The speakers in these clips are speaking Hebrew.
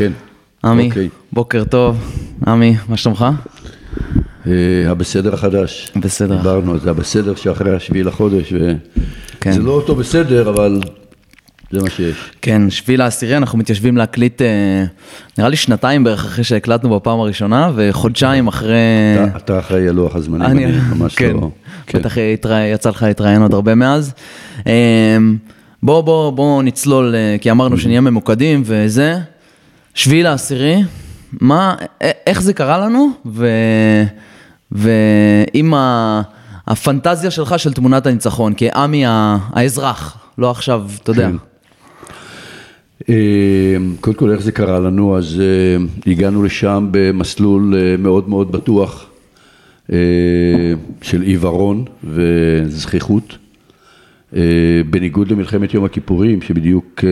כן. עמי, אוקיי. בוקר טוב. עמי, מה שלומך? אה, הבסדר החדש. בסדר. דיברנו על זה, הבסדר שאחרי השביעי לחודש, כן. וזה לא אותו בסדר, אבל זה מה שיש. כן, שביעי לעשירי, אנחנו מתיישבים להקליט, אה, נראה לי שנתיים בערך אחרי שהקלטנו בפעם הראשונה, וחודשיים אחרי... אתה- אתה אחראי על לוח הזמנים, אני, אני ממש כן, לא... כן. בטח התרא- יצא לך להתראיין עוד הרבה מאז. אמ, בוא, בוא, בוא נצלול, כי אמרנו שנהיה ממוקדים וזה. שביעי לעשירי, מה, איך זה קרה לנו, ועם ה, הפנטזיה שלך של תמונת הניצחון, כעמי האזרח, לא עכשיו, אתה יודע. כן. אה, קודם כל, איך זה קרה לנו? אז אה, הגענו לשם במסלול אה, מאוד מאוד בטוח של עיוורון וזכיחות. בניגוד למלחמת יום הכיפורים, שבדיוק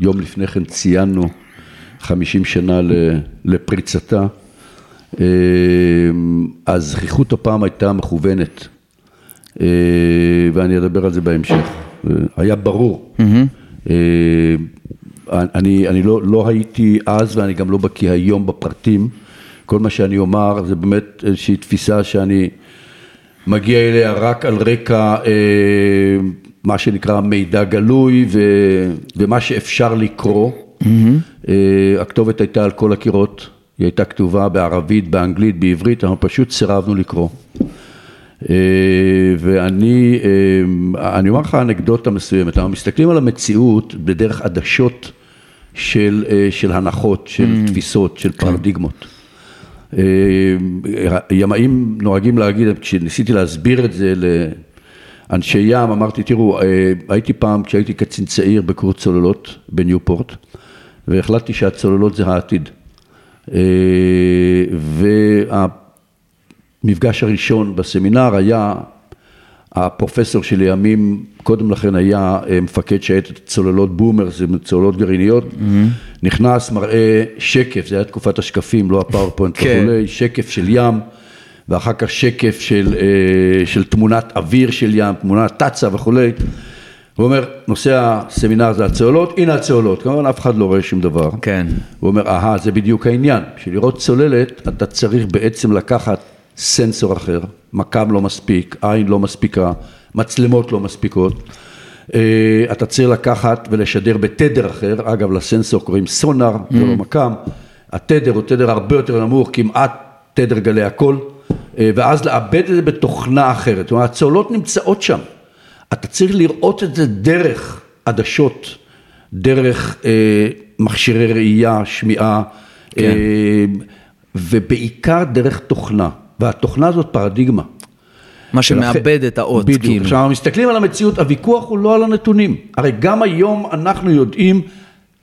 יום לפני כן ציינו 50 שנה לפריצתה, אה, הזכיחות הפעם הייתה מכוונת, אה, ואני אדבר על זה בהמשך. אה, היה ברור. אה, אני, אני לא, לא הייתי אז ואני גם לא בקיא היום בפרטים. כל מה שאני אומר זה באמת איזושהי תפיסה שאני מגיע אליה רק על רקע אה, מה שנקרא מידע גלוי ו, ומה שאפשר לקרוא. אה, הכתובת הייתה על כל הקירות, היא הייתה כתובה בערבית, באנגלית, בעברית, אנחנו פשוט סירבנו לקרוא. אה, ואני, אה, אני אומר לך אנקדוטה מסוימת, אנחנו מסתכלים על המציאות בדרך עדשות של, של הנחות, של תפיסות, של פרדיגמות. אה, ימאים נוהגים להגיד, כשניסיתי להסביר את זה לאנשי ים, אמרתי, תראו, הייתי פעם, כשהייתי קצין צעיר בקורס צוללות בניופורט, והחלטתי שהצוללות זה העתיד. אה, והמפגש הראשון בסמינר היה, הפרופסור שלימים, קודם לכן היה אה, מפקד שייטת צוללות בומר, זה צוללות גרעיניות, נכנס, מראה שקף, זה היה תקופת השקפים, לא הפאורפוינט כן. וכולי, שקף של ים, ואחר כך שקף של, אה, של תמונת אוויר של ים, תמונת תצ"א וכולי. הוא אומר, נושא הסמינר זה הצוללות, הנה הצוללות, כמובן אף אחד לא רואה שום דבר. כן. הוא אומר, אהה, זה בדיוק העניין, בשביל לראות צוללת אתה צריך בעצם לקחת סנסור אחר, מכ"ם לא מספיק, עין לא מספיקה, מצלמות לא מספיקות, אה, אתה צריך לקחת ולשדר בתדר אחר, אגב לסנסור קוראים סונאר, זה לא מכ"ם, התדר הוא תדר הרבה יותר נמוך, כמעט תדר גלי הקול, אה, ואז לעבד את זה בתוכנה אחרת, זאת אומרת הצוללות נמצאות שם, אתה צריך לראות את זה דרך עדשות, דרך אה, מכשירי ראייה, שמיעה, כן. אה, ובעיקר דרך תוכנה, והתוכנה הזאת פרדיגמה. מה שמאבד את האות, בדיוק. כאילו. עכשיו, אנחנו מסתכלים על המציאות, הוויכוח הוא לא על הנתונים. הרי גם היום אנחנו יודעים,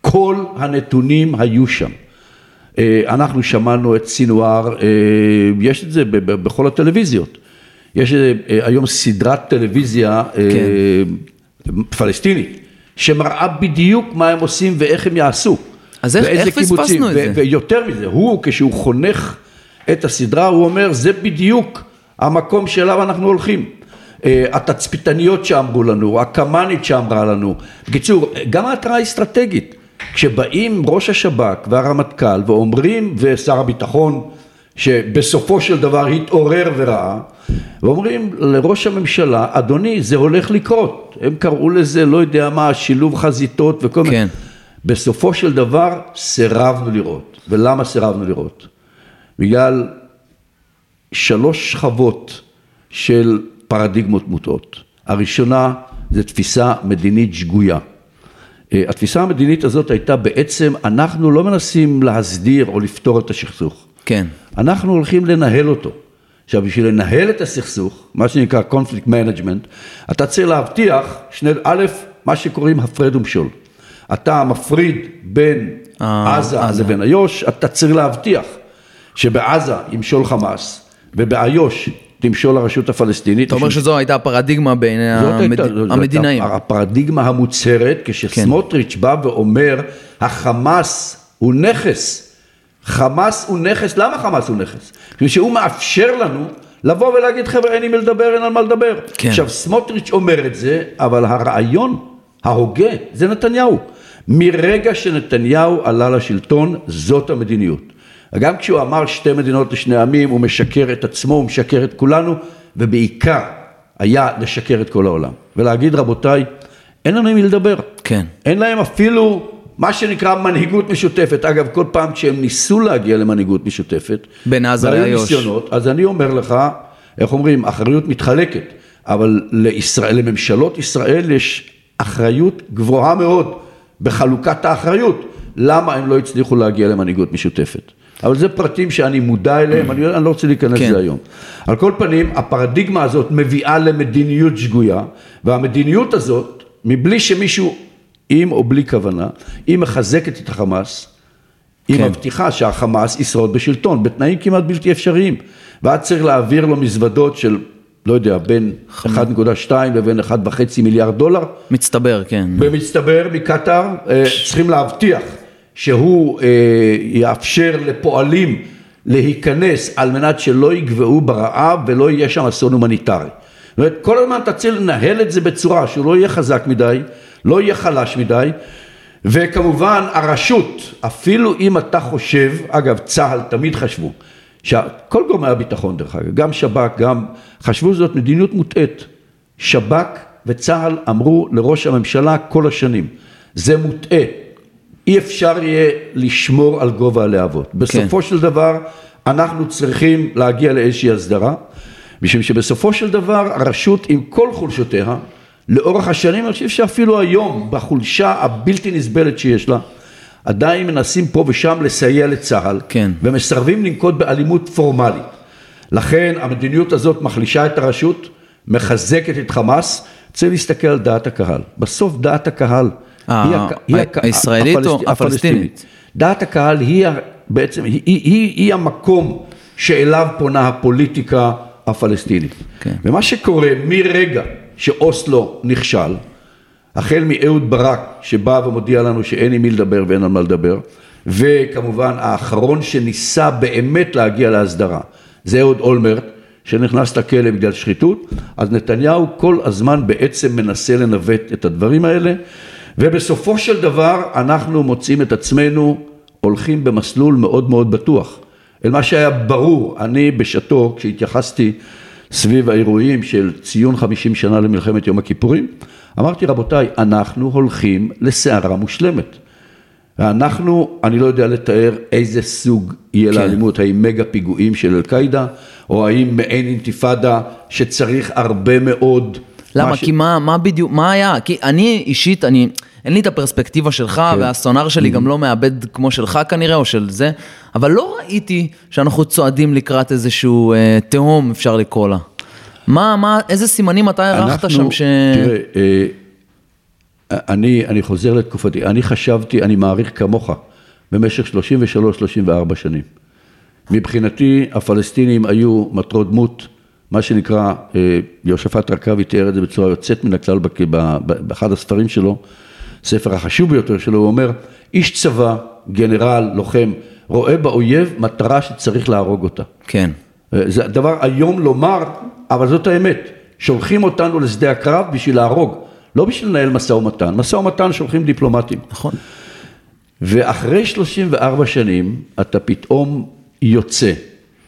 כל הנתונים היו שם. אה, אנחנו שמענו את סינואר, אה, יש את זה בכל הטלוויזיות. יש אה, היום סדרת טלוויזיה אה, פלסטינית, שמראה בדיוק מה הם עושים ואיך הם יעשו. אז איך-. פספסנו את זה? ויותר מזה, הוא כשהוא חונך את הסדרה, הוא אומר, זה בדיוק המקום שאליו אנחנו הולכים. אה, התצפיתניות שאמרו לנו, הקמ"נית שאמרה לנו. בקיצור, גם ההתראה האסטרטגית. כשבאים ראש השב"כ והרמטכ"ל ואומרים, ושר הביטחון, שבסופו של דבר התעורר וראה, ואומרים לראש הממשלה, אדוני, זה הולך לקרות. הם קראו לזה, לא יודע מה, שילוב חזיתות וכל מיני. כן. בסופו של דבר סירבנו לראות. ולמה סירבנו לראות? בגלל שלוש שכבות של פרדיגמות מוטעות. הראשונה זה תפיסה מדינית שגויה. אה, התפיסה המדינית הזאת הייתה בעצם, אנחנו לא מנסים להסדיר או לפתור את הסכסוך. כן. אנחנו הולכים לנהל אותו. עכשיו, בשביל לנהל את הסכסוך, מה שנקרא conflict management, אתה צריך להבטיח, שני, א', מה שקוראים הפרד ומשול. אתה מפריד בין אה, עזה עזה. לבין איו"ש, אתה צריך להבטיח שבעזה ימשול חמאס ובאיו"ש תמשול הרשות הפלסטינית. אתה אומר שזו הייתה הפרדיגמה זאת המד... הייתה- המדינאים. הייתה הפרדיגמה המוצהרת, כשסמוטריץ' בא ואומר, החמאס הוא נכס. חמאס הוא נכס, למה חמאס הוא נכס? כי שהוא מאפשר לנו לבוא ולהגיד, חבר'ה, אין עם מי לדבר, אין על מה לדבר. כן. עכשיו, סמוטריץ' אומר את זה, אבל הרעיון ההוגה זה נתניהו. מרגע שנתניהו עלה לשלטון, זאת המדיניות. גם כשהוא אמר שתי מדינות לשני עמים, הוא משקר את עצמו, הוא משקר את כולנו, ובעיקר היה לשקר את כל העולם. ולהגיד, רבותיי, אין לנו עם מי לדבר. כן. אין להם אפילו מה שנקרא מנהיגות משותפת. אגב, כל פעם כשהם ניסו להגיע למנהיגות משותפת, בין עזה לאיו"ש. אז אני אומר לך, איך אומרים, אחריות מתחלקת, אבל לישראל, לממשלות ישראל יש אחריות גבוהה מאוד בחלוקת האחריות. למה הם לא הצליחו להגיע למנהיגות משותפת? אבל זה פרטים שאני מודע אליהם, אני, אני לא רוצה להיכנס כן. לזה היום. על כל פנים, הפרדיגמה הזאת מביאה למדיניות שגויה, והמדיניות הזאת, מבלי שמישהו, עם או בלי כוונה, היא מחזקת את החמאס, היא כן. מבטיחה שהחמאס ישרוד בשלטון, בתנאים כמעט בלתי אפשריים. ואז צריך להעביר לו מזוודות של, לא יודע, בין 1.2 לבין 1.5 מיליארד דולר, מצטבר, כן. במצטבר מקטאר, אה, צריכים להבטיח שהוא אה, יאפשר לפועלים להיכנס על מנת שלא יגבעו ברעב ולא יהיה שם אסון הומניטרי. זאת אומרת, כל הזמן אתה צריך לנהל את זה בצורה שהוא לא יהיה חזק מדי, לא יהיה חלש מדי, וכמובן הרשות, אפילו אם אתה חושב, אגב צה"ל תמיד חשבו, שכל גורמי הביטחון דרך אגב, גם שב"כ, גם חשבו זאת מדיניות מוטעית. שב"כ וצה"ל אמרו לראש הממשלה כל השנים, זה מוטעה, אי אפשר יהיה לשמור על גובה הלהבות. בסופו של דבר אנחנו צריכים להגיע לאיזושהי הסדרה, משום שבסופו של דבר הרשות עם כל חולשותיה, לאורך השנים, אני חושב שאפילו היום, בחולשה הבלתי נסבלת שיש לה, עדיין מנסים פה ושם לסייע לצה"ל, כן. ומסרבים לנקוט באלימות פורמלית. לכן המדיניות הזאת מחלישה את הרשות, מחזקת את חמאס, צריך להסתכל על דעת הקהל. בסוף דעת הקהל אה, היא, הק- היא הק- הישראלית או הפלסט- הפלסטינית? דעת הקהל היא ה- בעצם, היא, היא, היא, היא המקום שאליו פונה הפוליטיקה הפלסטינית. כן. ומה שקורה מרגע שאוסלו נכשל, החל מאהוד ברק שבא ומודיע לנו שאין עם מי לדבר ואין על מה לדבר, וכמובן האחרון שניסה באמת להגיע להסדרה, זה אהוד אולמרט, שנכנס לכלא בגלל שחיתות, אז נתניהו כל הזמן בעצם מנסה לנווט את הדברים האלה, ובסופו של דבר אנחנו מוצאים את עצמנו הולכים במסלול מאוד מאוד בטוח. אל מה שהיה ברור, אני בשעתו, כשהתייחסתי סביב האירועים של ציון 50 שנה למלחמת יום הכיפורים, אמרתי רבותיי, אנחנו הולכים לסערה מושלמת. אנחנו, אני לא יודע לתאר איזה סוג יהיה כן. לאלימות, האם מגה פיגועים של אל-קאעידה, או האם מעין אינתיפאדה שצריך הרבה מאוד... למה? מה ש- כי מה, מה בדיוק, מה היה? כי אני אישית, אני, אין לי את הפרספקטיבה שלך, כן. והסונאר שלי גם לא מאבד כמו שלך כנראה, או של זה, אבל לא ראיתי שאנחנו צועדים לקראת איזשהו אה, תהום, אפשר לקרוא לה. מה, מה, איזה סימנים אתה הערכת שם ש... תראה, אה, אני, אני חוזר לתקופתי, אני חשבתי, אני מעריך כמוך, במשך 33-34 שנים. מבחינתי הפלסטינים היו מטרות דמות, מה שנקרא, אה, יהושפט רכבי תיאר את זה בצורה יוצאת מן הכלל באחד הספרים שלו, ספר החשוב ביותר שלו, הוא אומר, איש צבא, גנרל, לוחם, רואה באויב מטרה שצריך להרוג אותה. כן, זה דבר איום לומר, אבל זאת האמת. שולחים אותנו לשדה הקרב בשביל להרוג, לא בשביל לנהל משא ומתן. משא ומתן שולחים דיפלומטים. נכון. ואחרי 34 שנים, אתה פתאום יוצא,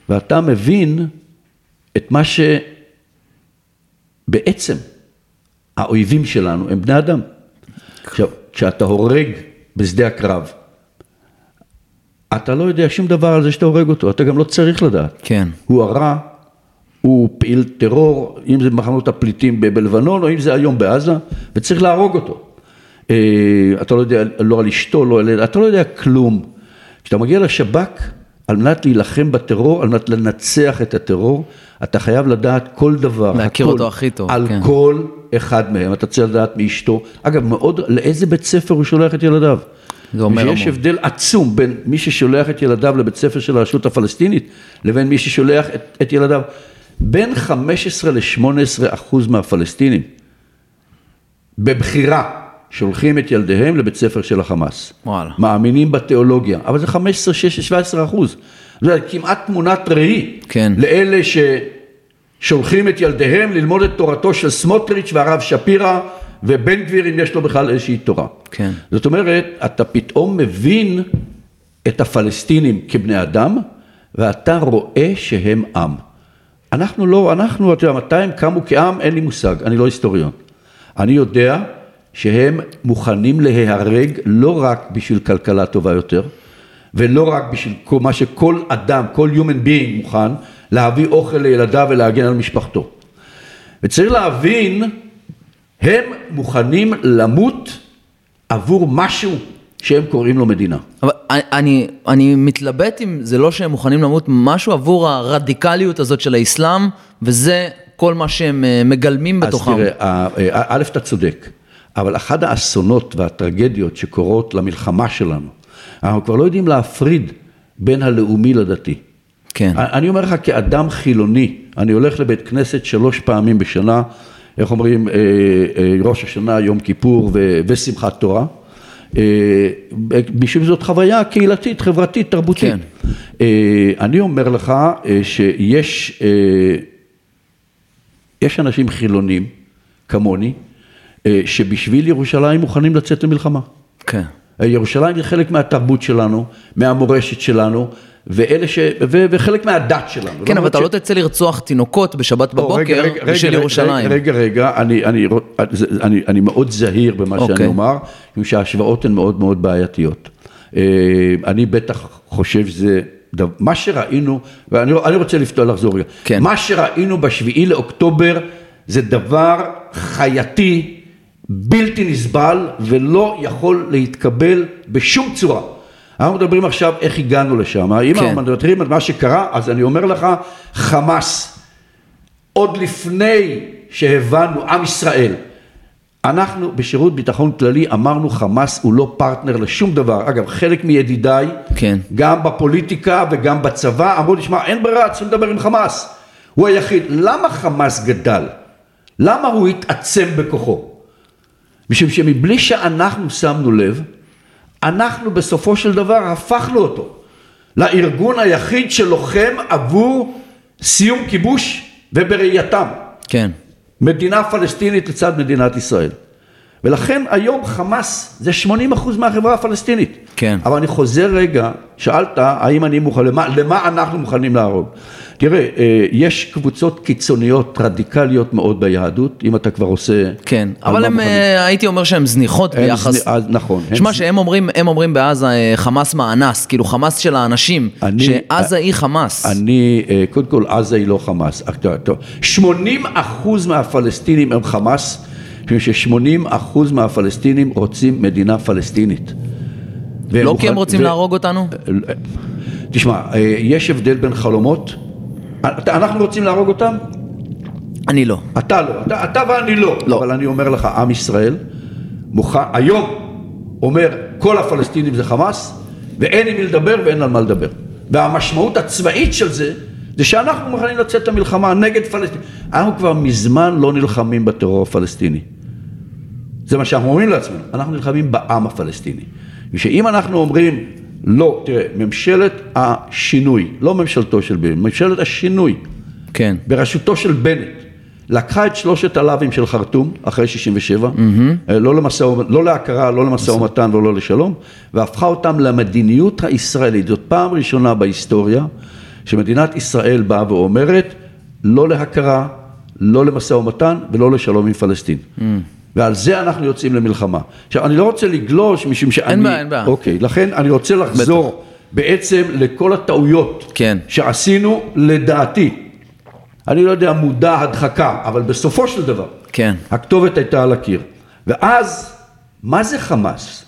ואתה מבין את מה שבעצם האויבים שלנו הם בני אדם. עכשיו, כשאתה הורג בשדה הקרב, אתה לא יודע שום דבר על זה שאתה הורג אותו, אתה גם לא צריך לדעת. כן. הוא הרע, הוא פעיל טרור, אם זה מחנות הפליטים בלבנון או אם זה היום בעזה, וצריך להרוג אותו. אה, אתה לא יודע לא על אשתו, לא על אתה לא יודע כלום. כשאתה מגיע לשב"כ, על מנת להילחם בטרור, על מנת לנצח את הטרור, אתה חייב לדעת כל דבר. להכיר הכל, אותו הכי טוב, על כן. כל אחד מהם, אתה צריך לדעת מאשתו. אגב, מאוד, לאיזה בית ספר הוא שולח את ילדיו? זה אומר המון. הבדל עצום בין מי ששולח את ילדיו לבית ספר של הרשות הפלסטינית, לבין מי ששולח את, את ילדיו. בין 15 ל-18 אחוז מהפלסטינים, בבחירה, שולחים את ילדיהם לבית ספר של החמאס. וואלה. מאמינים בתיאולוגיה, אבל זה 15, 16, 17 אחוז. זה כמעט תמונת ראי כן. לאלה ששולחים את ילדיהם ללמוד את תורתו של סמוטריץ' והרב שפירא ובן גביר אם יש לו בכלל איזושהי תורה. כן. זאת אומרת, אתה פתאום מבין את הפלסטינים כבני אדם, ואתה רואה שהם עם. אנחנו לא, אנחנו, אתה יודע, מתי הם קמו כעם, אין לי מושג, אני לא היסטוריון. אני יודע שהם מוכנים להיהרג לא רק בשביל כלכלה טובה יותר, ולא רק בשביל מה שכל אדם, כל human being מוכן, להביא אוכל לילדיו ולהגן על משפחתו. וצריך להבין, הם מוכנים למות עבור משהו שהם קוראים לו מדינה. אבל אני, אני, מתלבט אם זה לא שהם מוכנים למות משהו עבור הרדיקליות הזאת של האסלאם, וזה כל מה שהם אה, מגלמים בתוכם. אז תראה, אה, אה, א', אתה צודק, אבל אחד האסונות והטרגדיות שקורות למלחמה שלנו, אנחנו כבר לא יודעים להפריד בין הלאומי לדתי. כן. אני אומר לך כאדם חילוני, אני הולך לבית כנסת שלוש פעמים בשנה, איך אומרים, ראש השנה, יום כיפור ו- ושמחת תורה. בשביל זאת חוויה קהילתית, חברתית, תרבותית. כן. אני אומר לך שיש יש אנשים חילונים, כמוני, שבשביל ירושלים מוכנים לצאת למלחמה. כן. ירושלים היא חלק מהתרבות שלנו, מהמורשת שלנו, ואלה ש... ו... וחלק מהדת שלנו. כן, אבל אתה ש... לא תצא לרצוח תינוקות בשבת בבוקר בשביל ירושלים. רגע, רגע, אני, אני, אני, אני מאוד זהיר במה okay. שאני אוקיי. אומר, משום שההשוואות הן מאוד מאוד בעייתיות. אני בטח חושב שזה... מה שראינו, ואני רוצה לפתור, לחזור רגע, כן. מה שראינו בשביעי לאוקטובר זה דבר חייתי, בלתי נסבל ולא יכול להתקבל בשום צורה. אנחנו מדברים עכשיו איך הגענו לשם, אם כן. אנחנו מדברים על מה שקרה, אז אני אומר לך, חמאס, עוד לפני שהבנו, עם ישראל, אנחנו בשירות ביטחון כללי אמרנו חמאס הוא לא פרטנר לשום דבר, אגב חלק מידידיי, כן. גם בפוליטיקה וגם בצבא, אמרו לי שמע אין ברירה, צריכים לדבר עם חמאס, הוא היחיד, למה חמאס גדל? למה הוא התעצם בכוחו? משום שמבלי שאנחנו שמנו לב, אנחנו בסופו של דבר הפכנו אותו לארגון היחיד שלוחם עבור סיום כיבוש ובראייתם. כן. מדינה פלסטינית לצד מדינת ישראל. ולכן היום חמאס זה 80 אחוז מהחברה הפלסטינית. כן. אבל אני חוזר רגע, שאלת האם אני מוכן, למה, למה אנחנו מוכנים להרוג? תראה, אה, יש קבוצות קיצוניות, רדיקליות מאוד ביהדות, אם אתה כבר עושה... כן, אבל הם, מוכנים... אה, הייתי אומר שהן זניחות ביחס... זנ... אז, נכון. שמע, שהם אומרים, הם אומרים בעזה אה, חמאס מאנס, כאילו חמאס של האנשים, אני, שעזה היא חמאס. אני, קודם כל, עזה היא לא חמאס. 80 אחוז מהפלסטינים הם חמאס. מפני ש-80% מהפלסטינים רוצים מדינה פלסטינית. לא כי הם רוצים ו... להרוג אותנו? תשמע, יש הבדל בין חלומות, אנחנו רוצים להרוג אותם? אני לא. אתה לא, אתה, אתה ואני לא. לא. אבל אני אומר לך, עם ישראל מוכן, היום אומר כל הפלסטינים זה חמאס, ואין עם מי לדבר ואין על מה לדבר. והמשמעות הצבאית של זה, זה שאנחנו מוכנים לצאת למלחמה נגד פלסטינים. אנחנו כבר מזמן לא נלחמים בטרור הפלסטיני. זה מה שאנחנו אומרים לעצמנו, אנחנו נלחמים בעם הפלסטיני. ושאם אנחנו אומרים, לא, תראה, ממשלת השינוי, לא ממשלתו של בנט, ממשלת השינוי, כן. בראשותו של בנט, לקחה את שלושת הלאווים של חרטום, אחרי 67, mm-hmm. לא, למשא, לא להכרה, לא למשא ומתן ולא לשלום, והפכה אותם למדיניות הישראלית. זאת פעם ראשונה בהיסטוריה שמדינת ישראל באה ואומרת, לא להכרה, לא למשא ומתן ולא לשלום עם פלסטין. Mm. ועל זה אנחנו יוצאים למלחמה. עכשיו, אני לא רוצה לגלוש משום שאני... אין בעיה, אין בעיה. אוקיי, לכן אני רוצה לחזור בטח. בעצם לכל הטעויות כן. שעשינו לדעתי. אני לא יודע, מודע, הדחקה, אבל בסופו של דבר, כן. הכתובת הייתה על הקיר. ואז, מה זה חמאס?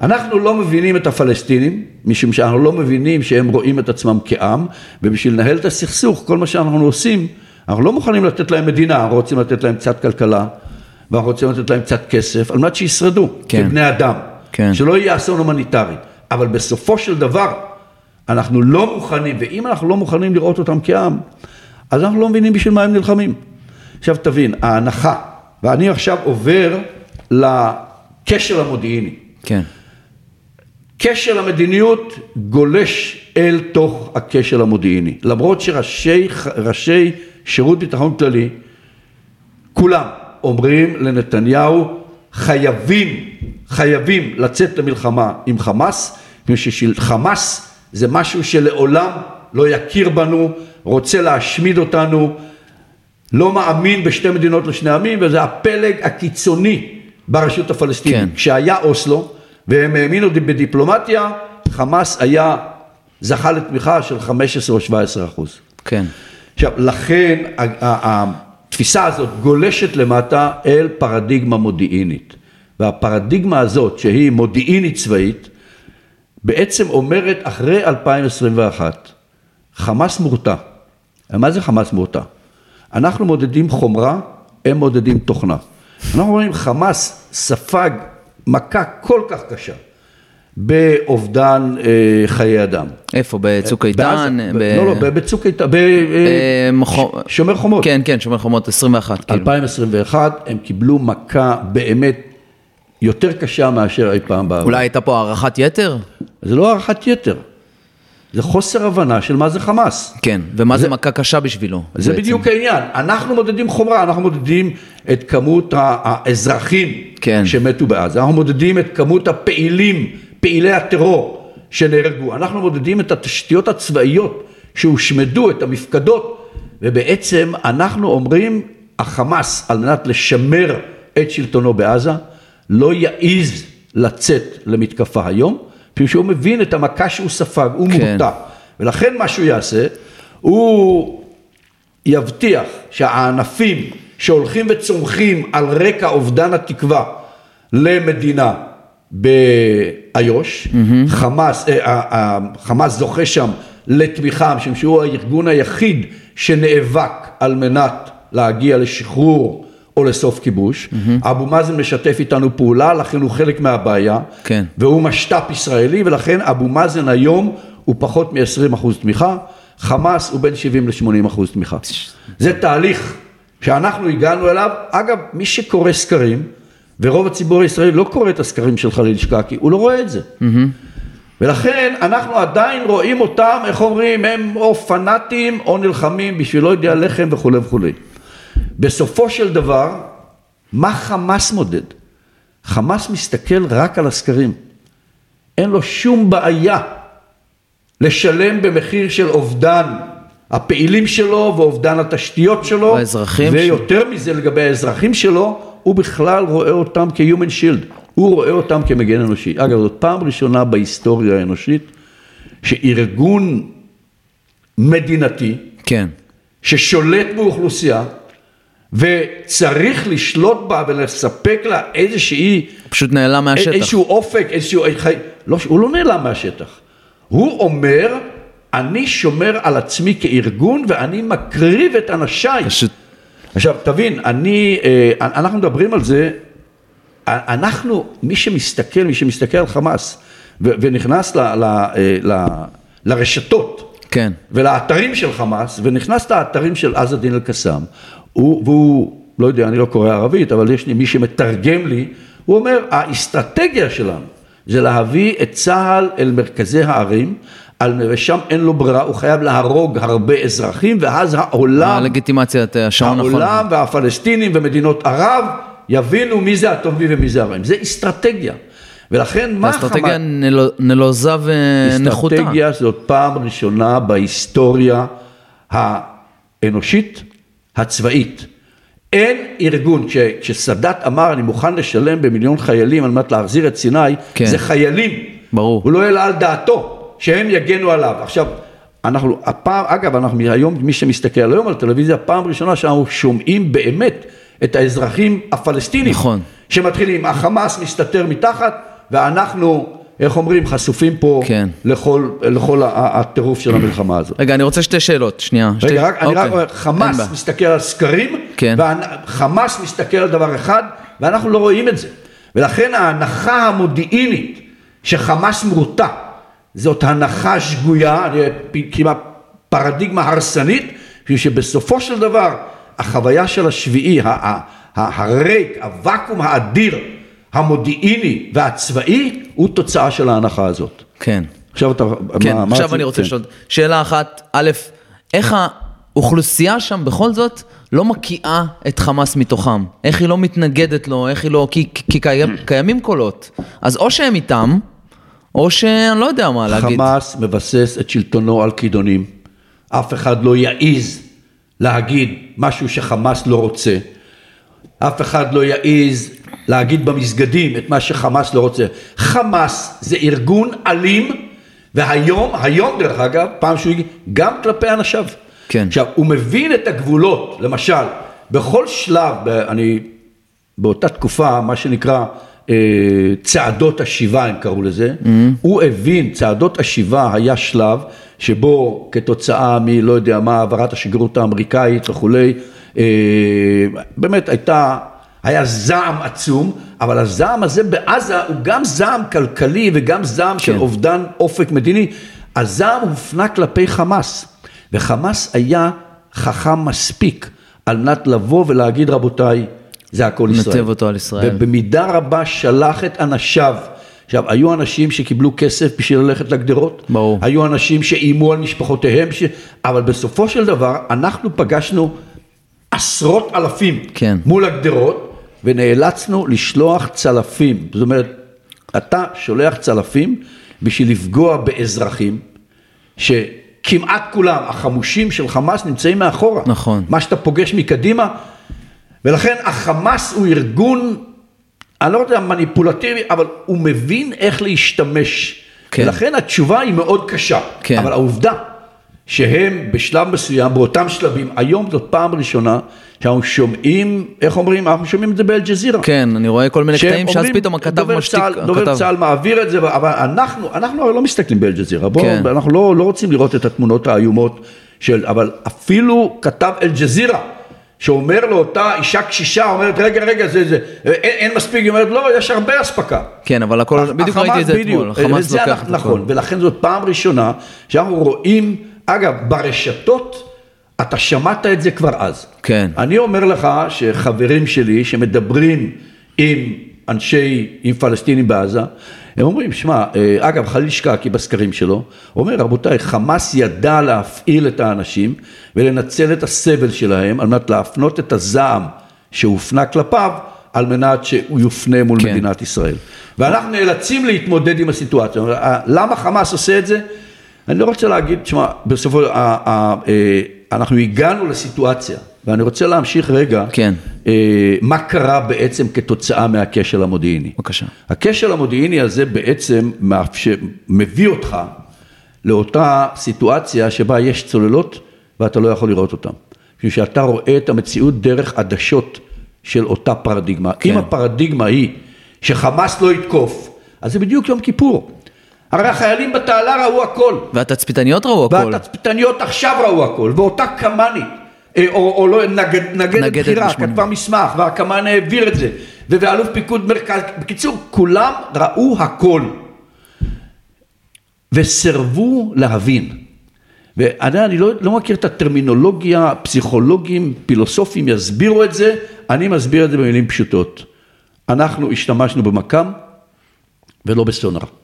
אנחנו לא מבינים את הפלסטינים, משום שאנחנו לא מבינים שהם רואים את עצמם כעם, ובשביל לנהל את הסכסוך, כל מה שאנחנו עושים, אנחנו לא מוכנים לתת להם מדינה, אנחנו רוצים לתת להם קצת כלכלה, ואנחנו רוצים לתת להם קצת כסף, על מנת שישרדו, כן. כבני אדם, כן. שלא יהיה אסון הומניטרי. אבל בסופו של דבר, אנחנו לא מוכנים, ואם אנחנו לא מוכנים לראות אותם כעם, אז אנחנו לא מבינים בשביל מה הם נלחמים. עכשיו תבין, ההנחה, ואני עכשיו עובר לקשר המודיעיני. כן. קשר המדיניות גולש אל תוך הקשר המודיעיני. למרות שראשי שירות ביטחון כללי, כולם, אומרים לנתניהו, חייבים, חייבים לצאת למלחמה עם חמאס, מפני שחמאס זה משהו שלעולם לא יכיר בנו, רוצה להשמיד אותנו, לא מאמין בשתי מדינות לשני עמים, וזה הפלג הקיצוני ברשות הפלסטינית. כן. כשהיה אוסלו, והם האמינו בדיפלומטיה, חמאס היה, זכה לתמיכה של 15 או 17 אחוז. כן. עכשיו, לכן התפיסה הזאת גולשת למטה אל פרדיגמה מודיעינית. והפרדיגמה הזאת, שהיא מודיעינית צבאית, בעצם אומרת אחרי 2021, חמאס מורתע. מה זה חמאס מורתע? אנחנו מודדים חומרה, הם מודדים תוכנה. אנחנו אומרים חמאס ספג מכה כל כך קשה באובדן אה, חיי אדם. איפה? בצוק איתן? בעזה, ב- לא, לא, בצוק איתן, אה, מחו- בשומר חומות. כן, כן, שומר חומות 21. כאילו. 2021 הם קיבלו מכה באמת יותר קשה מאשר אי פעם בעבר. אולי הייתה פה הערכת יתר? זה לא הערכת יתר, זה חוסר הבנה של מה זה חמאס. כן, ומה זה מכה קשה בשבילו? זה בעצם? בדיוק העניין, אנחנו מודדים חומרה, אנחנו מודדים את כמות האזרחים כן. שמתו בעזה, אנחנו מודדים את כמות הפעילים, פעילי הטרור שנהרגו, אנחנו מודדים את התשתיות הצבאיות שהושמדו, את המפקדות, ובעצם אנחנו אומרים, החמאס על מנת לשמר את שלטונו בעזה, לא יעז לצאת למתקפה היום, מפני שהוא מבין את המכה שהוא ספג, הוא כן. מורתע, ולכן מה שהוא יעשה, הוא יבטיח שהענפים שהולכים וצומחים על רקע אובדן התקווה למדינה באיו"ש, חמאס, אה, אה, אה, חמאס זוכה שם לתמיכה, משום שהוא הארגון היחיד שנאבק על מנת להגיע לשחרור או לסוף כיבוש. אבו מאזן משתף איתנו פעולה, לכן הוא חלק מהבעיה, כן. והוא משת"פ ישראלי, ולכן אבו מאזן היום הוא פחות מ-20% תמיכה, חמאס הוא בין 70 ל-80 אחוז תמיכה. זה תהליך שאנחנו הגענו אליו. אגב, מי שקורא סקרים, ורוב הציבור הישראלי לא קורא את הסקרים של חליל שקקי, הוא לא רואה את זה. ולכן אנחנו עדיין רואים אותם, איך אומרים, הם או פנאטים או נלחמים בשביל לא יודע לחם וכולי וכולי. בסופו של דבר, מה חמאס מודד? חמאס מסתכל רק על הסקרים. אין לו שום בעיה לשלם במחיר של אובדן הפעילים שלו ואובדן התשתיות שלו. האזרחים ויותר מזה לגבי האזרחים שלו, הוא בכלל רואה אותם כ-human shield. הוא רואה אותם כמגן אנושי. אגב, זאת פעם ראשונה בהיסטוריה האנושית שארגון מדינתי כן. ששולט באוכלוסייה וצריך לשלוט בה ולספק לה איזושהי, פשוט נעלם מהשטח. איזשהו אופק, איזשהו, לא, הוא לא נעלם מהשטח, הוא אומר אני שומר על עצמי כארגון ואני מקריב את אנשיי. פשוט, עכשיו תבין, אני, אה, אנחנו מדברים על זה, אנחנו, מי שמסתכל, מי שמסתכל על חמאס ונכנס ל, ל, אה, ל, לרשתות כן. ולאתרים של חמאס, ונכנס לאתרים של עז א-דין אל-קסאם, הוא, והוא, לא יודע, אני לא קורא ערבית, אבל יש לי מי שמתרגם לי, הוא אומר, האסטרטגיה שלנו זה להביא את צה"ל אל מרכזי הערים, על- ושם אין לו ברירה, הוא חייב להרוג הרבה אזרחים, ואז העולם, הלגיטימציית השעון נכון. העולם והפלסטינים ומדינות ערב יבינו מי זה הטובים ומי זה הרעים. זה אסטרטגיה. ולכן מה האסטרטגיה נלו- נלוזה ונחותה. אסטרטגיה זאת פעם ראשונה בהיסטוריה האנושית הצבאית. אין ארגון, כש- כשסאדאת אמר אני מוכן לשלם במיליון חיילים על מנת להחזיר את סיני, כן. זה חיילים. ברור. הוא לא העלה על דעתו שהם יגנו עליו. עכשיו, אנחנו, הפעם, אגב, אנחנו היום, מי שמסתכל היום על טלוויזיה, פעם ראשונה שאנחנו שומעים באמת את האזרחים הפלסטינים. נכון. שמתחילים, החמאס מסתתר מתחת, ואנחנו, איך אומרים, חשופים פה כן. לכל, לכל הטירוף של המלחמה הזאת. רגע, אני רוצה שתי שאלות, שנייה. שתי... רגע, רק, אני רק אוקיי. אומר, חמאס. מסתכל על סקרים, כן. וחמאס מסתכל על דבר אחד, ואנחנו לא רואים את זה. ולכן ההנחה המודיעינית שחמאס מורתע, זאת הנחה שגויה, כמעט פרדיגמה הרסנית, שבסופו של דבר החוויה של השביעי, הריק, הוואקום האדיר, המודיעיני והצבאי, הוא תוצאה של ההנחה הזאת. כן. עכשיו אתה, כן, מה- מה עכשיו רצית? אני רוצה כן. לשאול, שאלה אחת, א', איך, האוכלוסייה שם בכל זאת לא מקיאה את חמאס מתוכם. איך היא לא מתנגדת לו, איך היא לא... כי, כי קיים, קיימים קולות. אז או שהם איתם, או שאני לא יודע מה להגיד. חמאס מבסס את שלטונו על כידונים. אף אחד לא יעז להגיד משהו שחמאס לא רוצה. אף אחד לא יעז להגיד במסגדים את מה שחמאס לא רוצה. חמאס זה ארגון אלים, והיום, היום דרך אגב, פעם שהוא הגיע, גם כלפי אנשיו. כן. עכשיו, הוא מבין את הגבולות, למשל, בכל שלב, אני, באותה תקופה, מה שנקרא אה, צעדות השיבה, הם קראו לזה, mm-hmm. הוא הבין, צעדות השיבה היה שלב שבו כתוצאה מלא יודע מה, העברת השגרירות האמריקאית וכולי, אה, באמת הייתה, היה זעם עצום, אבל הזעם הזה בעזה הוא גם זעם כלכלי וגם זעם כן. של אובדן אופק מדיני, הזעם הופנה כלפי חמאס. וחמאס היה חכם מספיק על מנת לבוא ולהגיד רבותיי, זה הכל ישראל. נתב אותו על ישראל. ובמידה רבה שלח את אנשיו. עכשיו, היו אנשים שקיבלו כסף בשביל ללכת לגדרות, ברור. היו אנשים שאיימו על משפחותיהם, ש... אבל בסופו של דבר אנחנו פגשנו עשרות אלפים כן. מול הגדרות, ונאלצנו לשלוח צלפים. זאת אומרת, אתה שולח צלפים בשביל לפגוע באזרחים, ש... כמעט כולם, החמושים של חמאס נמצאים מאחורה. נכון. מה שאתה פוגש מקדימה, ולכן החמאס הוא ארגון, אני לא יודע, מניפולטיבי, אבל הוא מבין איך להשתמש. כן. ולכן התשובה היא מאוד קשה. כן. אבל העובדה שהם בשלב מסוים, באותם שלבים, היום זאת פעם ראשונה שאנחנו שומעים, איך אומרים, אנחנו שומעים את זה באל-ג'זירה. כן, אני רואה כל מיני קטעים שאז פתאום הכתב משתיק. צה"ל- דובר צה"ל מעביר את זה, אבל אנחנו, אנחנו לא מסתכלים באל-ג'זירה, בואו, כן. אנחנו לא, לא רוצים לראות את התמונות האיומות של, אבל אפילו כתב אל-ג'זירה, שאומר לאותה אישה קשישה, אומרת, רגע, רגע, זה, זה, אין, אין מספיק, היא אומרת, לא, יש הרבה אספקה. כן, אבל הכל, בדיוק ראיתי את זה אתמול, החמאס לוקח את הכל. נכון, ולכן זאת פעם ראשונה שאנחנו רואים, אגב, ברשתות, אתה שמעת את זה כבר אז. כן. אני אומר לך שחברים שלי שמדברים עם אנשי, עם פלסטינים בעזה, הם אומרים, שמע, אה, אגב, חליל שקקי בסקרים שלו, אומר, רבותיי, חמאס ידע להפעיל את האנשים ולנצל את הסבל שלהם על מנת להפנות את הזעם שהופנה כלפיו, על מנת שהוא יופנה מול כן. מדינת ישראל. ואנחנו נאלצים להתמודד עם הסיטואציה. אה, למה חמאס עושה את זה? אני לא רוצה להגיד, תשמע, בסופו, ה- אה, אנחנו הגענו לסיטואציה, ואני רוצה להמשיך רגע, כן. אה, מה קרה בעצם כתוצאה מהכשל המודיעיני. בבקשה. הכשל המודיעיני הזה בעצם מביא אותך לאותה סיטואציה שבה יש צוללות ואתה לא יכול לראות אותן. משום שאתה רואה את המציאות דרך עדשות של אותה פרדיגמה. כן. אם הפרדיגמה היא שחמאס לא יתקוף, אז זה בדיוק יום כיפור. הרי החיילים בתעלה ראו הכל. והתצפיתניות ראו הכל. והתצפיתניות עכשיו ראו הכל, ואותה קמ"נית, אה, או, או לא, נגד, נגדת נגדת בשמונים. כתבה מסמך, והקמ"ן העביר את זה, ואלוף פיקוד מרכז, בקיצור, כולם ראו הכל, וסירבו להבין. ואני אני לא, לא מכיר את הטרמינולוגיה, פסיכולוגים, פילוסופים יסבירו את זה, אני מסביר את זה במילים פשוטות. אנחנו השתמשנו במקם ולא בסונאר.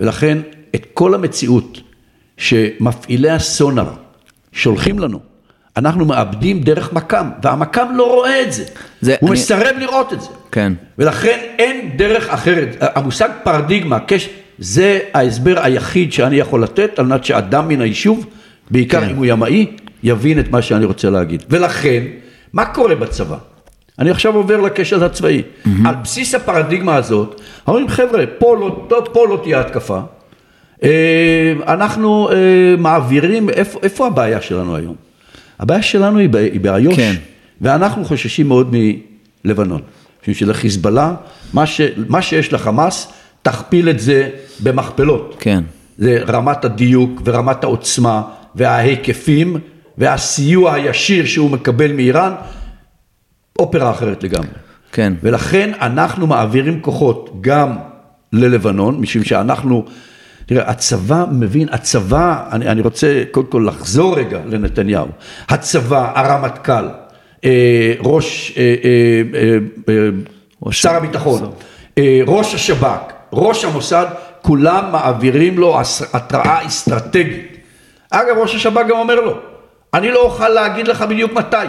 ולכן את כל המציאות שמפעילי הסונאר שולחים לנו, אנחנו מאבדים דרך מקם, והמקם לא רואה את זה. זה- הוא אני- מסרב לראות את זה. כן. ולכן אין דרך אחרת. המושג פרדיגמה, קש, זה ההסבר היחיד שאני יכול לתת על מנת שאדם מן היישוב, בעיקר כן. אם הוא ימאי, יבין את מה שאני רוצה להגיד. ולכן, מה קורה בצבא? אני עכשיו עובר לקשר הצבאי. על בסיס הפרדיגמה הזאת, אומרים חבר'ה, פה לא, פה לא תהיה התקפה. אה, אנחנו אה, מעבירים, איפה, איפה הבעיה שלנו היום? הבעיה שלנו היא היא באיו"ש, כן. ואנחנו חוששים מאוד מלבנון. משום שלחיזבאללה, מה, ש, מה שיש לחמאס, תכפיל את זה במכפלות. כן. זה רמת הדיוק ורמת העוצמה וההיקפים והסיוע הישיר שהוא מקבל מאיראן, אופרה אחרת לגמרי. כן. ולכן אנחנו מעבירים כוחות גם ללבנון, משום שאנחנו, תראה, הצבא מבין, הצבא, אני, אני רוצה קודם כל לחזור רגע לנתניהו, הצבא, הרמטכ"ל, אה, ראש, אה, אה, אה, אה, ראש שר הביטחון, אה, ראש השב"כ, ראש המוסד, כולם מעבירים לו התראה אסטרטגית. אגב, ראש השב"כ גם אומר לו, אני לא אוכל להגיד לך בדיוק מתי,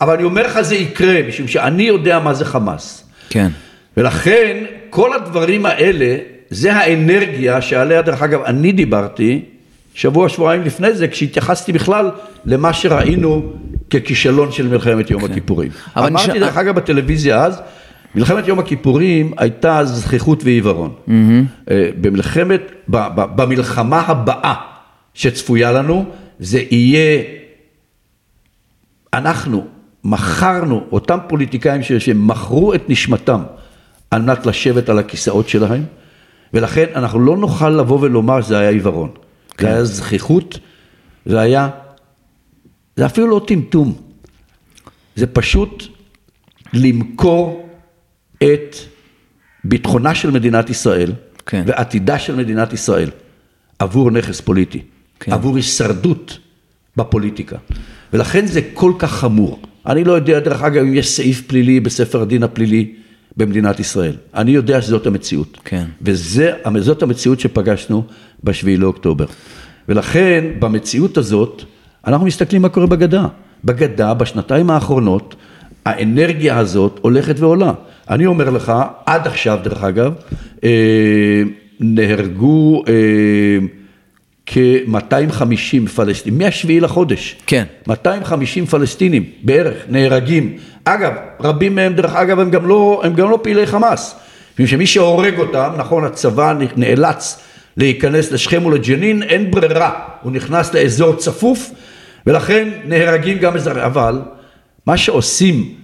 אבל אני אומר לך זה יקרה, משום שאני יודע מה זה חמאס. כן. ולכן כל הדברים האלה, זה האנרגיה שעליה דרך אגב אני דיברתי שבוע שבועיים לפני זה כשהתייחסתי בכלל למה שראינו ככישלון של מלחמת יום הכיפורים. אבל אמרתי נשאר- דרך אגב בטלוויזיה אז, מלחמת יום הכיפורים הייתה זכיחות ועיוורון. אה, במלחמת, במלחמה הבאה שצפויה לנו, זה יהיה אנחנו מכרנו, אותם פוליטיקאים שמכרו את נשמתם על מנת לשבת על הכיסאות שלהם, ולכן אנחנו לא נוכל לבוא ולומר שזה היה עיוורון. זה היה זכיחות, זה היה, זה אפילו לא טמטום, זה פשוט למכור את ביטחונה של מדינת ישראל כן. ועתידה של מדינת ישראל עבור נכס פוליטי, כן. עבור הישרדות בפוליטיקה. ולכן זה כל כך חמור. אני לא יודע, דרך אגב, אם יש סעיף פלילי בספר הדין הפלילי במדינת ישראל. אני יודע שזאת המציאות. כן. וזאת המציאות שפגשנו בשביעי לאוקטובר. ולכן, במציאות הזאת, אנחנו מסתכלים מה קורה בגדה. בגדה, בשנתיים האחרונות, האנרגיה הזאת הולכת ועולה. אני אומר לך, עד עכשיו, דרך אגב, אה, נהרגו אה, כ-250 פלסטינים, מהשביעי לחודש. כן. 250 פלסטינים בערך נהרגים. אגב, רבים מהם דרך אגב הם גם לא, הם גם לא פעילי חמאס. משום שמי שהורג אותם, נכון, הצבא נאלץ להיכנס לשכם ולג'נין, אין ברירה, הוא נכנס לאזור צפוף ולכן נהרגים גם אזרחים. אבל מה שעושים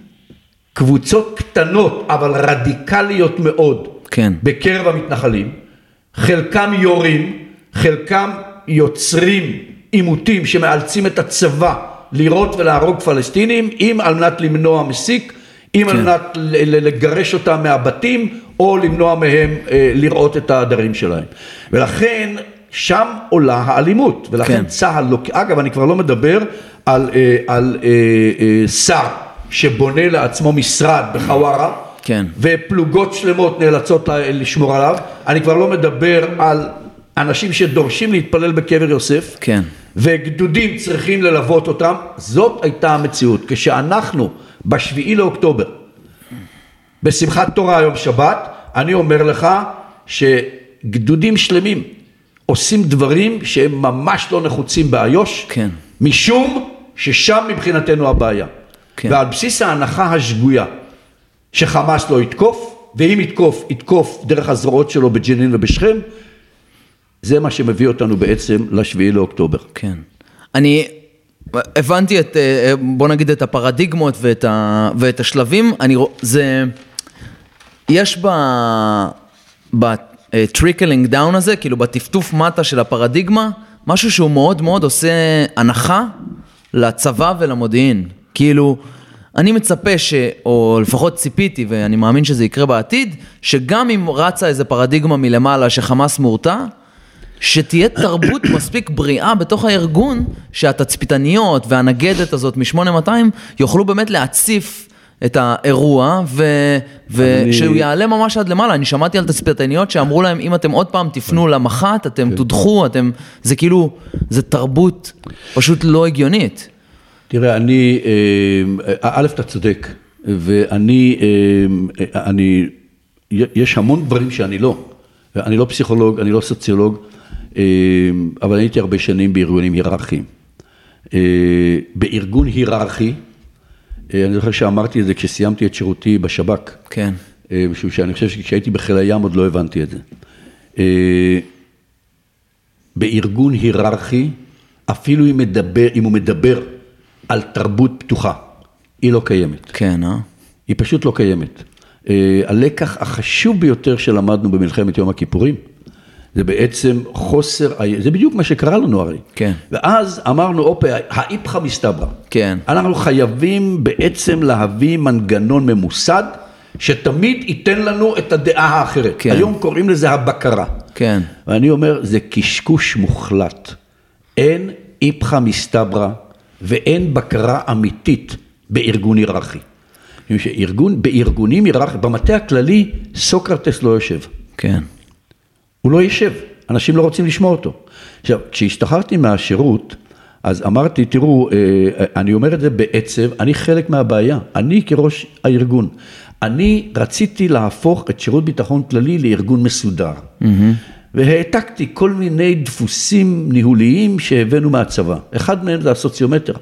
קבוצות קטנות אבל רדיקליות מאוד כן. בקרב המתנחלים, חלקם יורים, חלקם יוצרים עימותים שמאלצים את הצבא לירות ולהרוג פלסטינים, אם על מנת למנוע מסיק, אם כן. על מנת לגרש אותם מהבתים, או למנוע מהם אה, לראות את העדרים שלהם. ולכן שם עולה האלימות, ולכן כן. צה"ל, לא, אגב אני כבר לא מדבר על, אה, על אה, אה, שר שבונה לעצמו משרד בחווארה, כן. ופלוגות שלמות נאלצות לשמור עליו. אני כבר לא מדבר על אנשים שדורשים להתפלל בקבר יוסף, כן. וגדודים צריכים ללוות אותם. זאת הייתה המציאות. כשאנחנו בשביעי לאוקטובר, בשמחת תורה היום שבת, אני אומר לך שגדודים שלמים עושים דברים שהם ממש לא נחוצים באיו"ש, כן. משום ששם מבחינתנו הבעיה. כן. ועל בסיס ההנחה השגויה שחמאס לא יתקוף, ואם יתקוף, יתקוף דרך הזרועות שלו בג'נין ובשכם, זה מה שמביא אותנו בעצם לשביעי לאוקטובר. כן. אני הבנתי את, אה, בוא נגיד את הפרדיגמות ואת, ה, ואת השלבים, אני רוא- זה, יש ב... ב-trickling down הזה, כאילו בטפטוף מטה של הפרדיגמה, משהו שהוא מאוד מאוד עושה הנחה לצבא ולמודיעין. כאילו, אני מצפה ש... או לפחות ציפיתי, ואני מאמין שזה יקרה בעתיד, שגם אם רצה איזה פרדיגמה מלמעלה שחמאס מורתע, שתהיה תרבות מספיק בריאה בתוך הארגון, שהתצפיתניות והנגדת הזאת מ-8200 יוכלו באמת להציף את האירוע. ושהוא אני- יעלה ממש עד למעלה. אני שמעתי על תצפיתניות שאמרו להם, אם אתם עוד פעם תפנו למח"ט, אתם תודחו, אתם... זה כאילו, זה תרבות פשוט לא הגיונית. תראה, אני, אה, א', אתה צודק, ואני, אה, אני, יש המון דברים שאני לא. אני לא פסיכולוג, אני לא סוציולוג, אבל הייתי הרבה שנים בארגונים היררכיים. אה, בארגון היררכי, אה, אני זוכר שאמרתי את זה כשסיימתי את שירותי בשב"כ. כן. אה, משום שאני חושב שכשהייתי בחיל הים עוד לא הבנתי את זה. בארגון היררכי, אפילו אם, מדבר, אם הוא מדבר על תרבות פתוחה, היא לא קיימת. כן, אה? היא פשוט לא קיימת. הלקח החשוב ביותר שלמדנו במלחמת יום הכיפורים, זה בעצם חוסר, זה בדיוק מה שקרה לנו הרי. כן. ואז אמרנו, אופה, האיפכא מסתברא. כן. אנחנו חייבים בעצם להביא מנגנון ממוסד, שתמיד ייתן לנו את הדעה האחרת. כן. היום קוראים לזה הבקרה. כן. ואני אומר, זה קשקוש מוחלט. אין איפכא מסתברא ואין בקרה אמיתית בארגון היררכי. שארגון, בארגונים היררכיים, במטה הכללי, סוקרטס לא יושב. כן. הוא לא יושב, אנשים לא רוצים לשמוע אותו. עכשיו, כשהשתחררתי מהשירות, אז אמרתי, תראו, אה, אני אומר את זה בעצב, אני חלק מהבעיה, אני כראש הארגון, אני רציתי להפוך את שירות ביטחון כללי לארגון מסודר. והעתקתי כל מיני דפוסים ניהוליים שהבאנו מהצבא, אחד מהם זה הסוציומטר.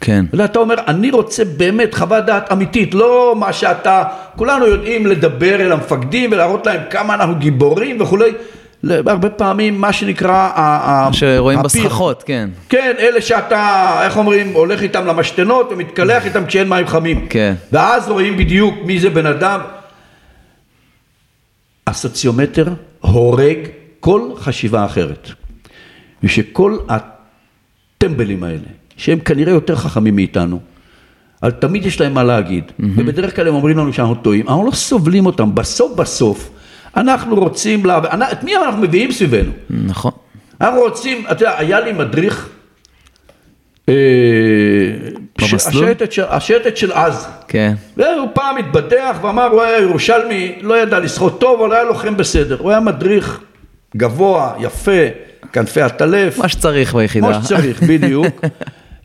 כן. ואתה אומר, אני רוצה באמת חוות דעת אמיתית, לא מה שאתה, כולנו יודעים לדבר אל המפקדים ולהראות להם כמה אנחנו גיבורים וכולי, הרבה פעמים מה שנקרא, שרואים. בסככות, כן. כן, אלה שאתה, איך אומרים, הולך איתם למשתנות ומתקלח איתם כשאין מים חמים. כן. ואז רואים בדיוק מי זה בן אדם. הסוציומטר הורג כל חשיבה אחרת. ושכל הטמבלים האלה, שהם כנראה יותר חכמים מאיתנו, אבל תמיד יש להם מה להגיד, ובדרך כלל הם אומרים לנו שאנחנו טועים, אנחנו לא סובלים אותם, בסוף בסוף אנחנו רוצים, לה... את מי אנחנו מביאים סביבנו? נכון. אנחנו רוצים, אתה יודע, היה לי מדריך, אה? השייטת של- השייטת של אז, כן. והוא פעם התבדח ואמר, הוא היה ירושלמי, לא ידע לשחות טוב, אבל היה לוחם בסדר, הוא היה מדריך גבוה, יפה, כנפי עטלף, מה שצריך ביחידה. כמו שצריך, בדיוק.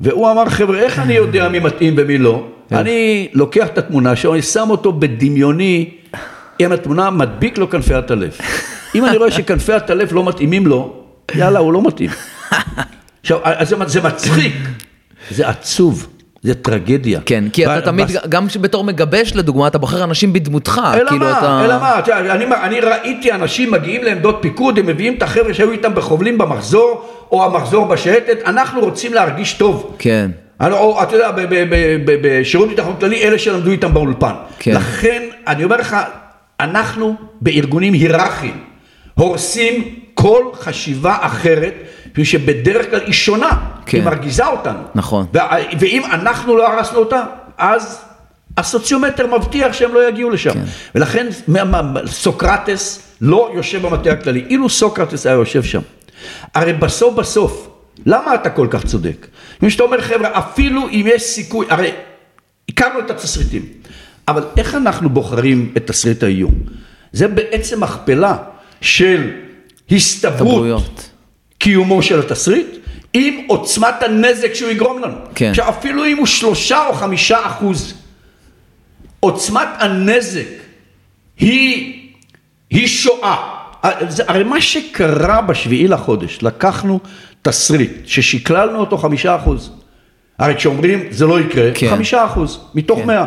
והוא אמר, חבר'ה, איך אני יודע מי מתאים ומי לא? אני לוקח את התמונה שלו, אני שם אותו בדמיוני עם התמונה, מדביק לו כנפי עטלף. אם אני רואה שכנפי עטלף לא מתאימים לו, יאללה, הוא לא מתאים. עכשיו, זה- זה מצחיק, זה עצוב, זה טרגדיה. כן, כי אתה תמיד, גם בתור מגבש לדוגמה, אתה בוחר אנשים בדמותך. אלא כאילו מה, אתה... אלא מה, אתה יודע, אני, ראיתי אנשים מגיעים לעמדות פיקוד, הם מביאים את החבר'ה שהיו איתם בחובלים במחזור, או המחזור בשייטת, אנחנו רוצים להרגיש טוב. כן. או, אתה יודע, בשירות ביטחון כללי, אלה שלמדו איתם באולפן. כן. לכן, אני אומר לך, אנחנו בארגונים היררכיים, הורסים כל חשיבה אחרת, מפני שבדרך כלל היא שונה, כן. היא מרגיזה אותנו. נכון. וה- ואם אנחנו לא הרסנו אותה, אז הסוציומטר מבטיח שהם לא יגיעו לשם. כן. ולכן סוקרטס לא יושב במטה הכללי. אילו סוקרטס היה יושב שם, הרי בסוף בסוף, למה אתה כל כך צודק? אם שאתה אומר חבר'ה, אפילו אם יש סיכוי, הרי הכרנו את התסריטים, אבל איך אנחנו בוחרים את תסריט האיום? זה בעצם מכפלה של הסתברות. קיומו של התסריט, עם עוצמת הנזק שהוא יגרום לנו. כן. עכשיו אפילו אם הוא שלושה או חמישה אחוז, עוצמת הנזק היא, היא שואה. הרי מה שקרה בשביעי לחודש, לקחנו תסריט ששקללנו אותו חמישה אחוז. הרי כשאומרים זה לא יקרה, כן. חמישה אחוז מתוך כן. מאה.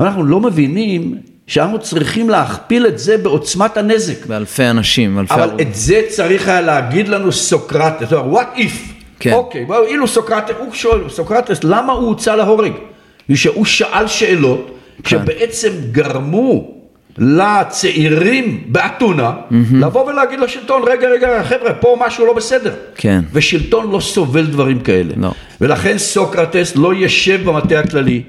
אנחנו לא מבינים שאנחנו צריכים להכפיל את זה בעוצמת הנזק. באלפי אנשים, אלפי אבל. את זה צריך היה להגיד לנו סוקרטס, זאת אומרת, what if, כן. אוקיי, בואו, אילו סוקרטס, הוא שואל, סוקרטס, למה הוא הוצא להורג? שהוא שאל שאלות כן. שבעצם גרמו לצעירים באתונה לבוא ולהגיד לשלטון, רגע, רגע, חבר'ה, פה משהו לא בסדר. כן. ושלטון לא סובל דברים כאלה. לא. ולכן סוקרטס לא ישב במטה הכללי,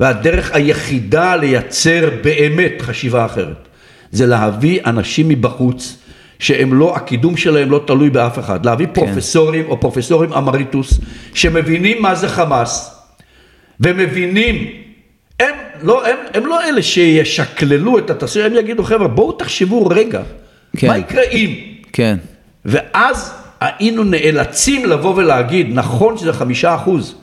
והדרך היחידה לייצר באמת חשיבה אחרת, זה להביא אנשים מבחוץ, שהם לא, הקידום שלהם לא תלוי באף אחד, להביא כן. פרופסורים או פרופסורים אמריטוס, שמבינים מה זה חמאס, ומבינים, הם לא, הם, הם לא אלה שישקללו את התסריט, הם יגידו חבר'ה בואו תחשבו רגע, כן. מה יקרה אם? כן. ואז היינו נאלצים לבוא ולהגיד, נכון שזה חמישה אחוז,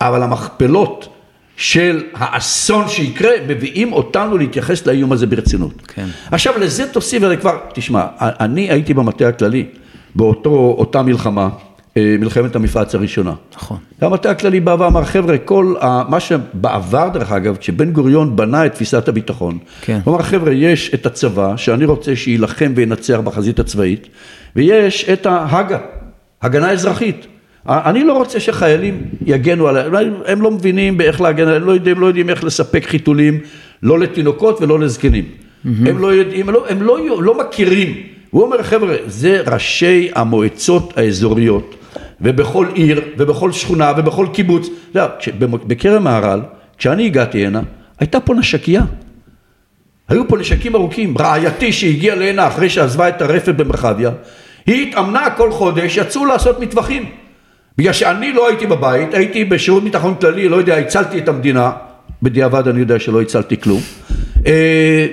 אבל המכפלות של האסון שיקרה, מביאים אותנו להתייחס לאיום הזה ברצינות. כן. עכשיו לזה תוסיף, אני כבר, תשמע, אני הייתי במטה הכללי, באותה מלחמה, אה, מלחמת המפרץ הראשונה. נכון. והמטה הכללי בא ואמר, חבר'ה, כל ה, מה שבעבר, דרך אגב, כשבן גוריון בנה את תפיסת הביטחון, כן. הוא אמר, חבר'ה, יש את הצבא, שאני רוצה שיילחם וינצח בחזית הצבאית, ויש את ההג"א, הגנה אזרחית. אני לא רוצה שחיילים יגנו עליהם, הם לא מבינים באיך להגן, הם לא יודעים, לא יודעים איך לספק חיתולים, לא לתינוקות ולא לזקנים. הם לא יודעים, הם לא, הם לא, לא מכירים. הוא אומר, חבר'ה, זה ראשי המועצות האזוריות, ובכל עיר, ובכל שכונה, ובכל קיבוץ. במ- בכרם מהר"ל, כשאני הגעתי הנה, הייתה פה נשקייה. היו פה נשקים ארוכים. רעייתי שהגיעה להנה אחרי שעזבה את הרפת במרחביה, היא התאמנה כל חודש, יצאו לעשות מטווחים. בגלל שאני לא הייתי בבית, הייתי בשירות ביטחון כללי, לא יודע, הצלתי את המדינה, בדיעבד אני יודע שלא הצלתי כלום. אה,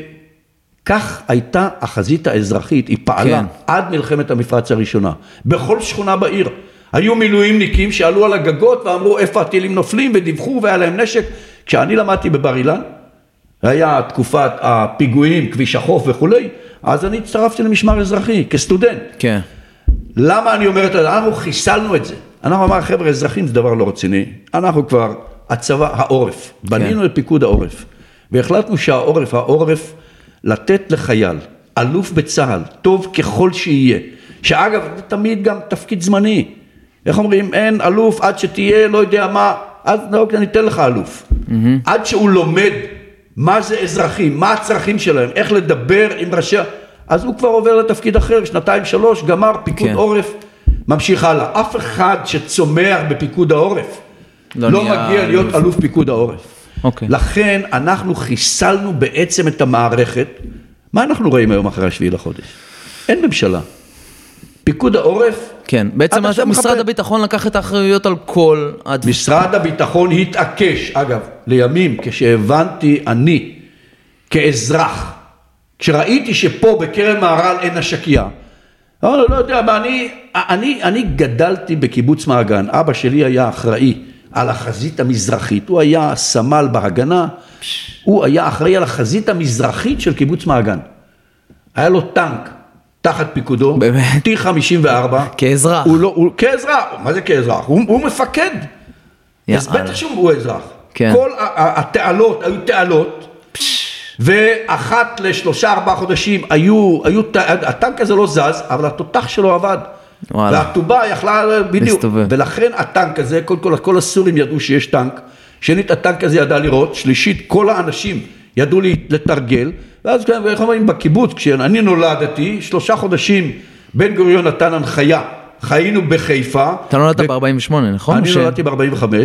כך הייתה החזית האזרחית, היא פעלה כן. עד מלחמת המפרץ הראשונה, בכל שכונה בעיר. היו מילואימניקים שעלו על הגגות ואמרו איפה הטילים נופלים ודיווחו והיה להם נשק. כשאני למדתי בבר אילן, היה תקופת הפיגועים, כביש החוף וכולי, אז אני הצטרפתי למשמר אזרחי כסטודנט. כן. למה אני אומר את זה? אנחנו חיסלנו את זה. אנחנו אמרנו, חבר'ה, אזרחים זה דבר לא רציני. אנחנו כבר, הצבא, העורף. בנינו את פיקוד העורף. והחלטנו שהעורף, העורף, לתת לחייל, אלוף בצה"ל, טוב ככל שיהיה, שאגב, זה תמיד גם תפקיד זמני. איך אומרים, אין אלוף עד שתהיה, לא יודע מה, אז לא, אני אתן לך אלוף. עד שהוא לומד מה זה אזרחים, מה הצרכים שלהם, איך לדבר עם ראשי... אז הוא כבר עובר לתפקיד אחר, שנתיים שלוש, גמר, פיקוד כן. עורף, ממשיך הלאה. אף אחד שצומח בפיקוד העורף לא לא, מגיע להיות אלוף. אלוף פיקוד העורף. אוקיי. לכן אנחנו חיסלנו בעצם את המערכת. מה אנחנו רואים היום אחרי השביעי לחודש? אין ממשלה. פיקוד העורף, כן, בעצם עד משרד מחבל. הביטחון לקח את האחריות על כל הדברים. משרד הביטחון התעקש, אגב, לימים כשהבנתי אני כאזרח, כשראיתי שפה בכרם מהר"ל אין נשקייה, לא, לא, לא יודע מה, אני, אני, אני גדלתי בקיבוץ מעגן, אבא שלי היה אחראי על החזית המזרחית, הוא היה סמל בהגנה, הוא היה אחראי על החזית המזרחית של קיבוץ מעגן. היה לו טנק תחת פיקודו, באמת? T54, כאזרח. הוא לא, הוא, כאזרח, מה זה כאזרח? הוא, הוא מפקד. אז יאללה. בטח שהוא אזרח. כן. כל התעלות היו תעלות, ואחת לשלושה ארבעה חודשים היו, היו, הטנק הזה לא זז, אבל התותח שלו עבד. וואלה. והטובה יכלה בדיוק, להסתובב. ולכן הטנק הזה, קודם כל, כל הסורים ידעו שיש טנק, שנית הטנק הזה ידע לראות, שלישית כל האנשים ידעו לתרגל, ואז כן, איך אומרים בקיבוץ, כשאני נולדתי, שלושה חודשים בן גוריון נתן הנחיה, חיינו בחיפה. אתה נולדת ו- ב-48, נכון? אני ש- נולדתי ב-45.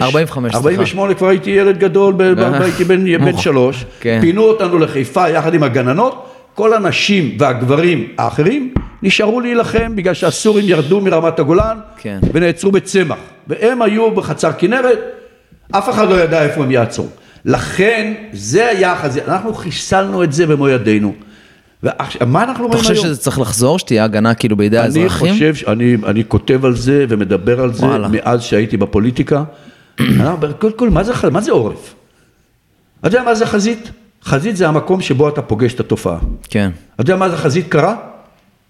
45, סליחה. 48 כבר הייתי ילד גדול, אה, הייתי בן בן מוכ- שלוש. כן. פינו אותנו לחיפה יחד עם הגננות, כל הנשים והגברים האחרים נשארו להילחם בגלל שהסורים ירדו מרמת הגולן כן. ונעצרו בצמח. והם היו בחצר כנרת, אף אחד לא ידע איפה הם יעצרו. לכן זה היה החזית, אנחנו חיסלנו את זה במו ידינו. מה אנחנו אתה רואים חושב היום? שזה צריך לחזור, שתהיה הגנה כאילו בידי אני האזרחים? חושב, ש- אני, אני כותב על זה ומדבר על זה וואלה. מאז שהייתי בפוליטיקה. אני אומר, קודם כל, מה זה, מה זה עורף? אתה יודע מה זה חזית? חזית זה המקום שבו אתה פוגש את התופעה. כן. אתה יודע מה זה חזית קרה?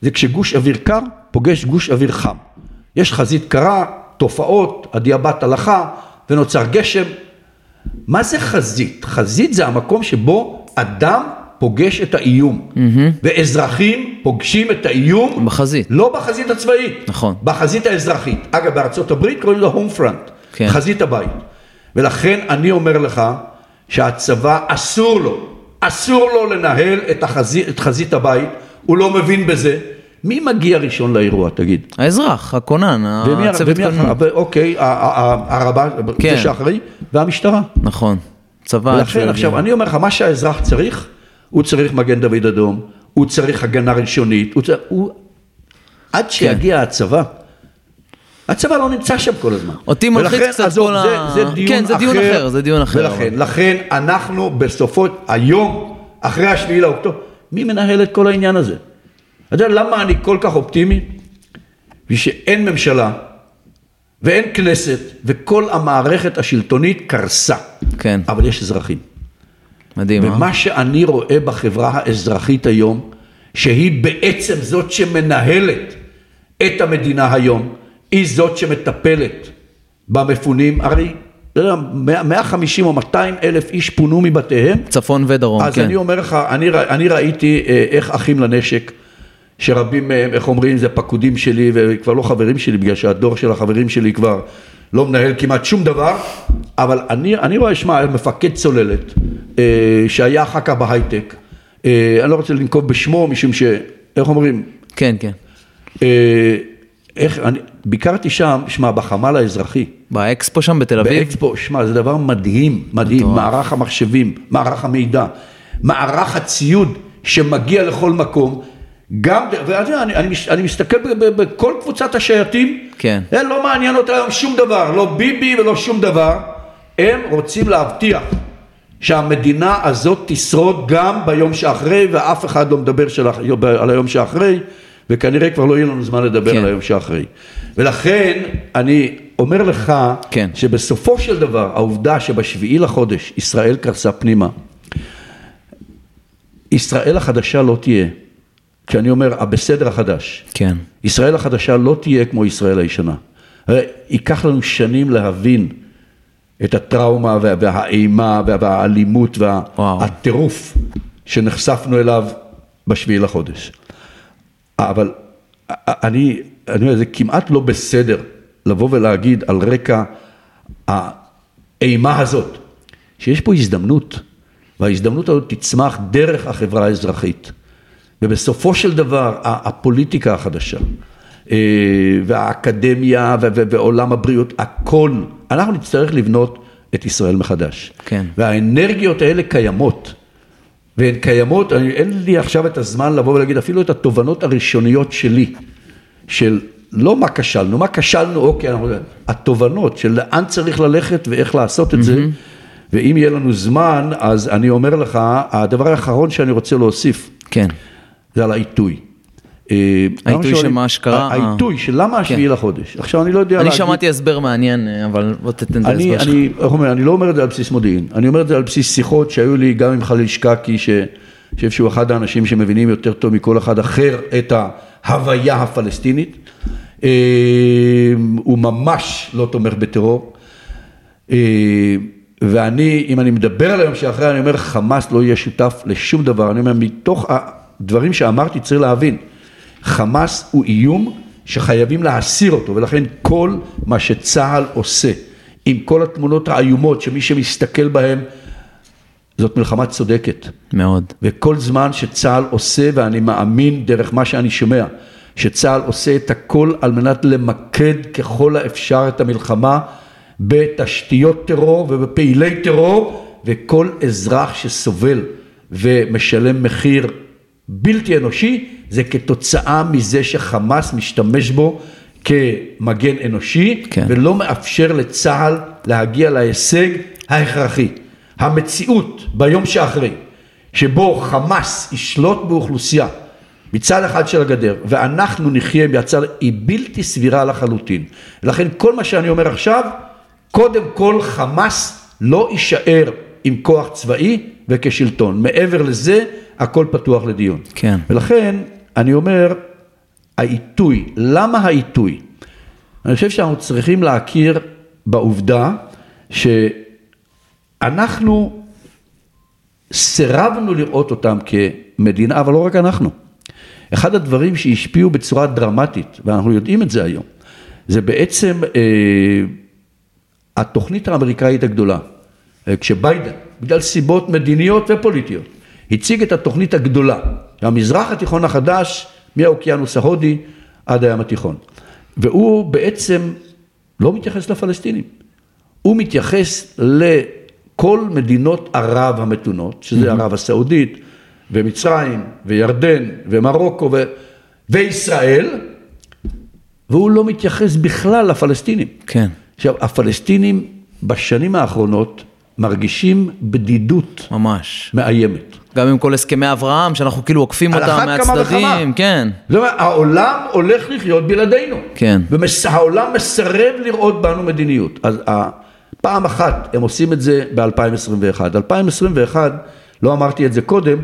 זה כשגוש אוויר קר פוגש גוש אוויר חם. יש חזית קרה, תופעות, הדיאבת הלכה ונוצר גשם. מה זה חזית? חזית זה המקום שבו אדם פוגש את האיום. ואזרחים פוגשים את האיום. בחזית. לא בחזית הצבאית. נכון. בחזית האזרחית. אגב, בארצות הברית קוראים לזה הום פרונט. כן. חזית הבית. ולכן אני אומר לך שהצבא אסור לו, אסור לו לנהל את, החזית, את חזית הבית, הוא לא מבין בזה. מי מגיע ראשון לאירוע, תגיד? האזרח, הכונן, ומי, הצוות כוננות. אוקיי, הרבה, כן. זה שאחראי, והמשטרה. נכון. צבא. ולכן עכשיו. אני אומר לך, מה שהאזרח צריך, הוא צריך מגן דוד אדום, הוא צריך הגנה ראשונית, הוא צריך, הוא... עד שיגיע הצבא, הצבא לא נמצא שם כל הזמן. אותי מלחיץ קצת כל זה, ה- זה דיון כן, זה דיון אחר, זה דיון אחר, ולכן, אבל. לכן אנחנו בסופו, היום, אחרי השביעי לאוקטובר, מי מנהל את כל העניין הזה? אתה יודע למה אני כל כך אופטימי? בשביל שאין ממשלה ואין כנסת וכל המערכת השלטונית קרסה. כן, אבל יש אזרחים. מדהים, אה? ומה שאני רואה בחברה האזרחית היום, שהיא בעצם זאת שמנהלת את המדינה היום, היא זאת שמטפלת במפונים, הרי אתה יודע, 150 או 200 אלף איש פונו מבתיהם, צפון ודרום, אז כן. אני אומר לך, אני, אני ראיתי אה, איך אחים לנשק, שרבים מהם, איך אומרים, זה פקודים שלי וכבר לא חברים שלי, בגלל שהדור של החברים שלי כבר לא מנהל כמעט שום דבר, אבל אני, אני רואה, שמע, מפקד צוללת, אה, שהיה אחר כך בהייטק, אה, אני לא רוצה לנקוב בשמו, משום ש... איך אומרים? כן, כן. אה, איך, אני ביקרתי שם, שמע, בחמ"ל האזרחי, באקספו שם בתל אביב? באקספו, שמע, זה דבר מדהים, מדהים, מטורף. מערך המחשבים, מערך המידע, מערך הציוד שמגיע לכל מקום, גם, ואתה יודע, אני, אני, אני מסתכל בכל קבוצת השייטים, כן. זה לא מעניין אותם היום שום דבר, לא ביבי ולא שום דבר, הם רוצים להבטיח שהמדינה הזאת תשרוד גם ביום שאחרי, ואף אחד לא מדבר של, על היום שאחרי, וכנראה כבר לא יהיה לנו זמן לדבר כן. על היום שאחרי. ולכן אני אומר לך, כן. שבסופו של דבר העובדה שבשביעי לחודש ישראל קרסה פנימה, ישראל החדשה לא תהיה, כשאני אומר הבסדר החדש, כן. ישראל החדשה לא תהיה כמו ישראל הישנה. הרי ייקח לנו שנים להבין את הטראומה וה- והאימה וה- והאלימות. והטירוף שנחשפנו אליו בשביעי לחודש. אבל אני, אני אומר, זה כמעט לא בסדר לבוא ולהגיד על רקע האימה הזאת, שיש פה הזדמנות, וההזדמנות הזאת תצמח דרך החברה האזרחית. ובסופו של דבר, הפוליטיקה החדשה, אה, והאקדמיה ועולם הבריאות, הכל, אנחנו נצטרך לבנות את ישראל מחדש. כן. והאנרגיות האלה קיימות. והן קיימות, אני, אין לי עכשיו את הזמן לבוא ולהגיד אפילו את התובנות הראשוניות שלי, של לא מה כשלנו, מה כשלנו, אוקיי, אנחנו, התובנות של לאן צריך ללכת ואיך לעשות את זה, ואם יהיה לנו זמן, אז אני אומר לך, הדבר האחרון שאני רוצה להוסיף, כן. זה על העיתוי. אה, העיתוי שואלים- שמה שקרה? העיתוי של למה השביעי לחודש. עכשיו אני לא יודע אני להגיד... שמעתי הסבר מעניין, אבל בוא תתן את אני, ההסבר שלך. אני, אני לא אומר את זה על בסיס מודיעין, אני אומר את זה על בסיס שיחות שהיו לי גם עם חליל שקקי, שאני חושב שהוא אחד האנשים שמבינים יותר טוב מכל אחד אחר את ההוויה הפלסטינית. אה, הוא ממש לא תומך בטרור. אה, ואני, אם אני מדבר על היום שאחרי, אני אומר, חמאס לא יהיה שותף לשום דבר. אני אומר, מתוך הדברים שאמרתי, צריך להבין, חמאס הוא איום שחייבים להסיר אותו, ולכן כל מה שצה"ל עושה, עם כל התמונות האיומות שמי שמסתכל בהן, זאת מלחמה צודקת. מאוד. וכל זמן שצה"ל עושה, ואני מאמין דרך מה שאני שומע, שצה"ל עושה את הכל על מנת למקד ככל האפשר את המלחמה בתשתיות טרור ובפעילי טרור, וכל אזרח שסובל ומשלם מחיר בלתי אנושי, זה כתוצאה מזה שחמאס משתמש בו כמגן אנושי, כן. ולא מאפשר לצה"ל להגיע להישג ההכרחי. המציאות ביום שאחרי, שבו חמאס ישלוט באוכלוסייה מצד אחד של הגדר, ואנחנו נחיה מהצד, היא בלתי סבירה לחלוטין. לכן כל מה שאני אומר עכשיו, קודם כל חמאס לא יישאר עם כוח צבאי וכשלטון. מעבר לזה, הכל פתוח לדיון. כן. ולכן, אני אומר, העיתוי, למה העיתוי? אני חושב שאנחנו צריכים להכיר בעובדה שאנחנו סירבנו לראות אותם כמדינה, אבל לא רק אנחנו. אחד הדברים שהשפיעו בצורה דרמטית, ואנחנו יודעים את זה היום, זה בעצם אה, התוכנית האמריקאית הגדולה. אה, כשביידן, בגלל סיבות מדיניות ופוליטיות, הציג את התוכנית הגדולה, המזרח התיכון החדש, מהאוקיינוס ההודי עד הים התיכון. והוא בעצם לא מתייחס לפלסטינים, הוא מתייחס לכל מדינות ערב המתונות, שזה ערב הסעודית ומצרים וירדן ומרוקו ו... וישראל, והוא לא מתייחס בכלל לפלסטינים. כן. עכשיו, הפלסטינים בשנים האחרונות מרגישים בדידות ממש. מאיימת. גם עם כל הסכמי אברהם, שאנחנו כאילו עוקפים אותם. מהצדדים, כן. זאת אומרת, העולם הולך לחיות בלעדינו. כן. והעולם מסרב לראות בנו מדיניות. אז פעם אחת הם עושים את זה ב-2021. 2021, לא אמרתי את זה קודם,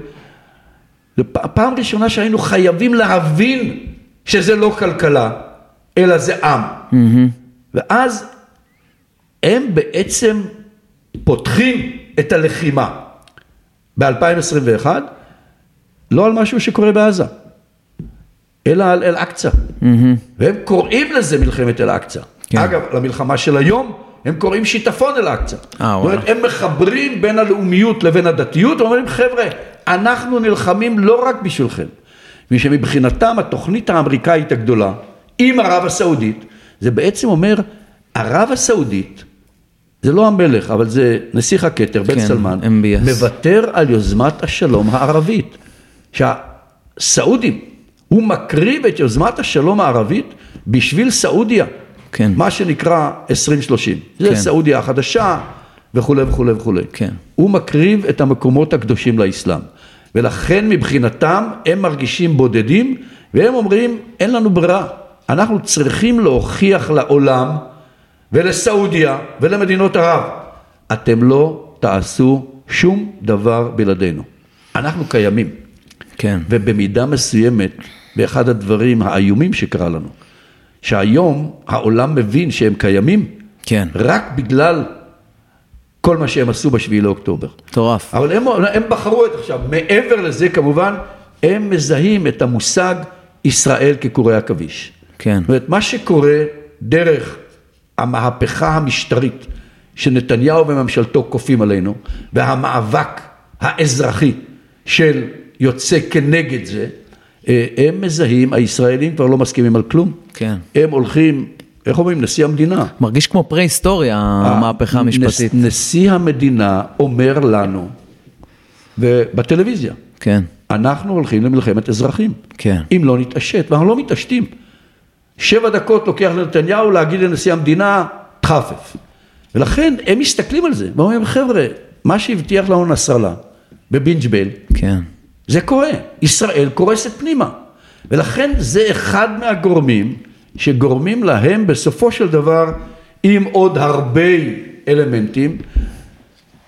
זו פעם ראשונה שהיינו חייבים להבין שזה לא כלכלה, אלא זה עם. ואז הם בעצם פותחים את הלחימה ב-2021, לא על משהו שקורה בעזה, אלא על אל-אקצא. והם קוראים לזה מלחמת אל-אקצא. כן. אגב, למלחמה של היום, הם קוראים שיטפון אל-אקצא. זאת וואלה. אומרת, הם מחברים בין הלאומיות לבין הדתיות, ואומרים, חבר'ה, אנחנו נלחמים לא רק בשבילכם. ושמבחינתם התוכנית האמריקאית הגדולה, עם ערב הסעודית, זה בעצם אומר, ערב הסעודית, זה לא המלך, אבל זה נסיך הכתר, בן כן, סלמן, MBS. מוותר על יוזמת השלום הערבית. שהסעודים, הוא מקריב את יוזמת השלום הערבית בשביל סעודיה. כן. מה שנקרא 2030. זה כן. סעודיה החדשה וכולי וכולי וכולי. כן. הוא מקריב את המקומות הקדושים לאסלאם. ולכן מבחינתם הם מרגישים בודדים, והם אומרים, אין לנו ברירה, אנחנו צריכים להוכיח לעולם ולסעודיה ולמדינות ערב, אתם לא תעשו שום דבר בלעדינו. אנחנו קיימים. כן. ובמידה מסוימת, באחד הדברים האיומים שקרה לנו, שהיום העולם מבין שהם קיימים, כן. רק בגלל כל מה שהם עשו בשביעי לאוקטובר. מטורף. אבל הם, הם בחרו את עכשיו, מעבר לזה כמובן, הם מזהים את המושג ישראל כקורי עכביש. כן. זאת אומרת, מה שקורה דרך המהפכה המשטרית שנתניהו וממשלתו כופים עלינו, והמאבק האזרחי של יוצא כנגד זה, אה, הם מזהים, הישראלים כבר לא מסכימים על כלום. כן. הם הולכים, איך אומרים, נשיא המדינה. מרגיש כמו פרה-היסטוריה, המהפכה המשפטית. נס, נשיא המדינה אומר לנו, ובטלוויזיה, כן. אנחנו הולכים למלחמת אזרחים. כן. אם לא נתעשת, ואנחנו לא מתעשתים. שבע דקות לוקח לנתניהו להגיד לנשיא המדינה, תחפף. ולכן הם מסתכלים על זה, ואומרים, חבר'ה, מה שהבטיח לנו נסראללה בבינג'בל, כן. זה קורה. ישראל קורסת פנימה. ולכן זה אחד מהגורמים שגורמים להם בסופו של דבר, עם עוד הרבה אלמנטים,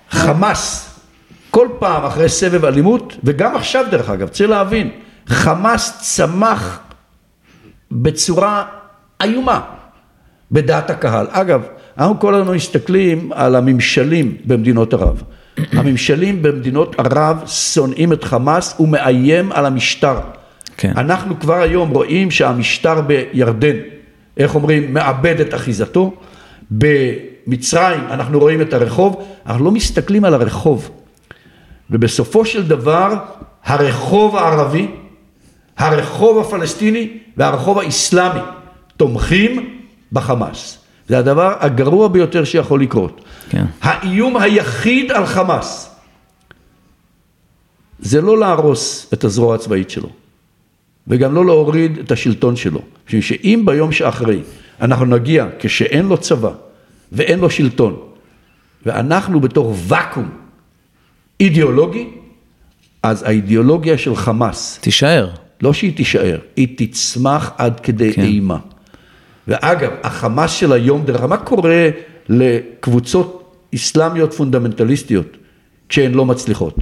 חמאס, כל פעם אחרי סבב אלימות, וגם עכשיו דרך אגב, צריך להבין, חמאס צמח בצורה איומה בדעת הקהל. אגב, אנחנו כל הזמן מסתכלים על הממשלים במדינות ערב. הממשלים במדינות ערב שונאים את חמאס ומאיים על המשטר. כן. אנחנו כבר היום רואים שהמשטר בירדן, איך אומרים, מאבד את אחיזתו. במצרים אנחנו רואים את הרחוב, אנחנו לא מסתכלים על הרחוב. ובסופו של דבר הרחוב הערבי, הרחוב הפלסטיני והרחוב האיסלאמי תומכים בחמאס. זה הדבר הגרוע ביותר שיכול לקרות. כן. האיום היחיד על חמאס זה לא להרוס את הזרוע הצבאית שלו, וגם לא להוריד את השלטון שלו. משום שאם ביום שאחרי אנחנו נגיע כשאין לו צבא ואין לו שלטון, ואנחנו בתוך ואקום אידיאולוגי, אז האידיאולוגיה של חמאס, תישאר. לא שהיא תישאר, היא תצמח עד כדי כן. אימה. ואגב, החמאס של היום, דרך אגב, מה קורה לקבוצות אסלאמיות פונדמנטליסטיות כשהן לא מצליחות?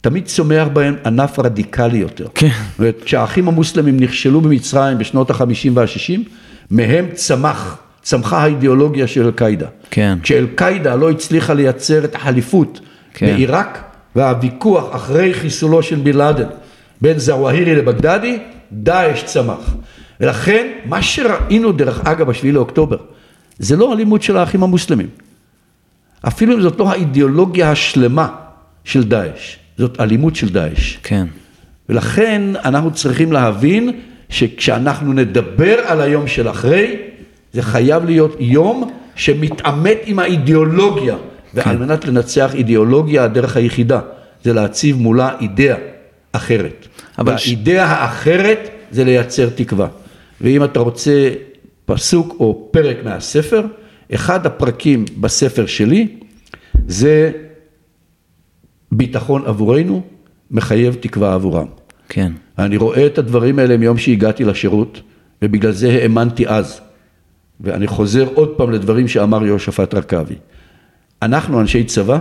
תמיד צומח בהן ענף רדיקלי יותר. כן. זאת אומרת, כשהאחים המוסלמים נכשלו במצרים בשנות ה-50 וה-60, מהם צמח, צמחה האידיאולוגיה של אל-קאעידה. כן. כשאל-קאעידה לא הצליחה לייצר את החליפות כן. בעיראק, והוויכוח אחרי חיסולו של בן לאדן בין זוואהירי לבגדדי, דאעש צמח. ולכן, מה שראינו דרך אגב בשביעי לאוקטובר, זה לא אלימות של האחים המוסלמים. אפילו אם זאת לא האידיאולוגיה השלמה של דאעש, זאת אלימות של דאעש. כן. ולכן אנחנו צריכים להבין שכשאנחנו נדבר על היום של אחרי, זה חייב להיות יום שמתעמת עם האידיאולוגיה, ועל מנת לנצח אידיאולוגיה הדרך היחידה זה להציב מולה אידאה אחרת. אבל והאידאה האחרת זה לייצר תקווה. ואם אתה רוצה פסוק או פרק מהספר, אחד הפרקים בספר שלי זה ביטחון עבורנו מחייב תקווה עבורם. כן. אני רואה את הדברים האלה מיום שהגעתי לשירות, ובגלל זה האמנתי אז. ואני חוזר עוד פעם לדברים שאמר יהושפט רכבי. אנחנו, אנשי צבא,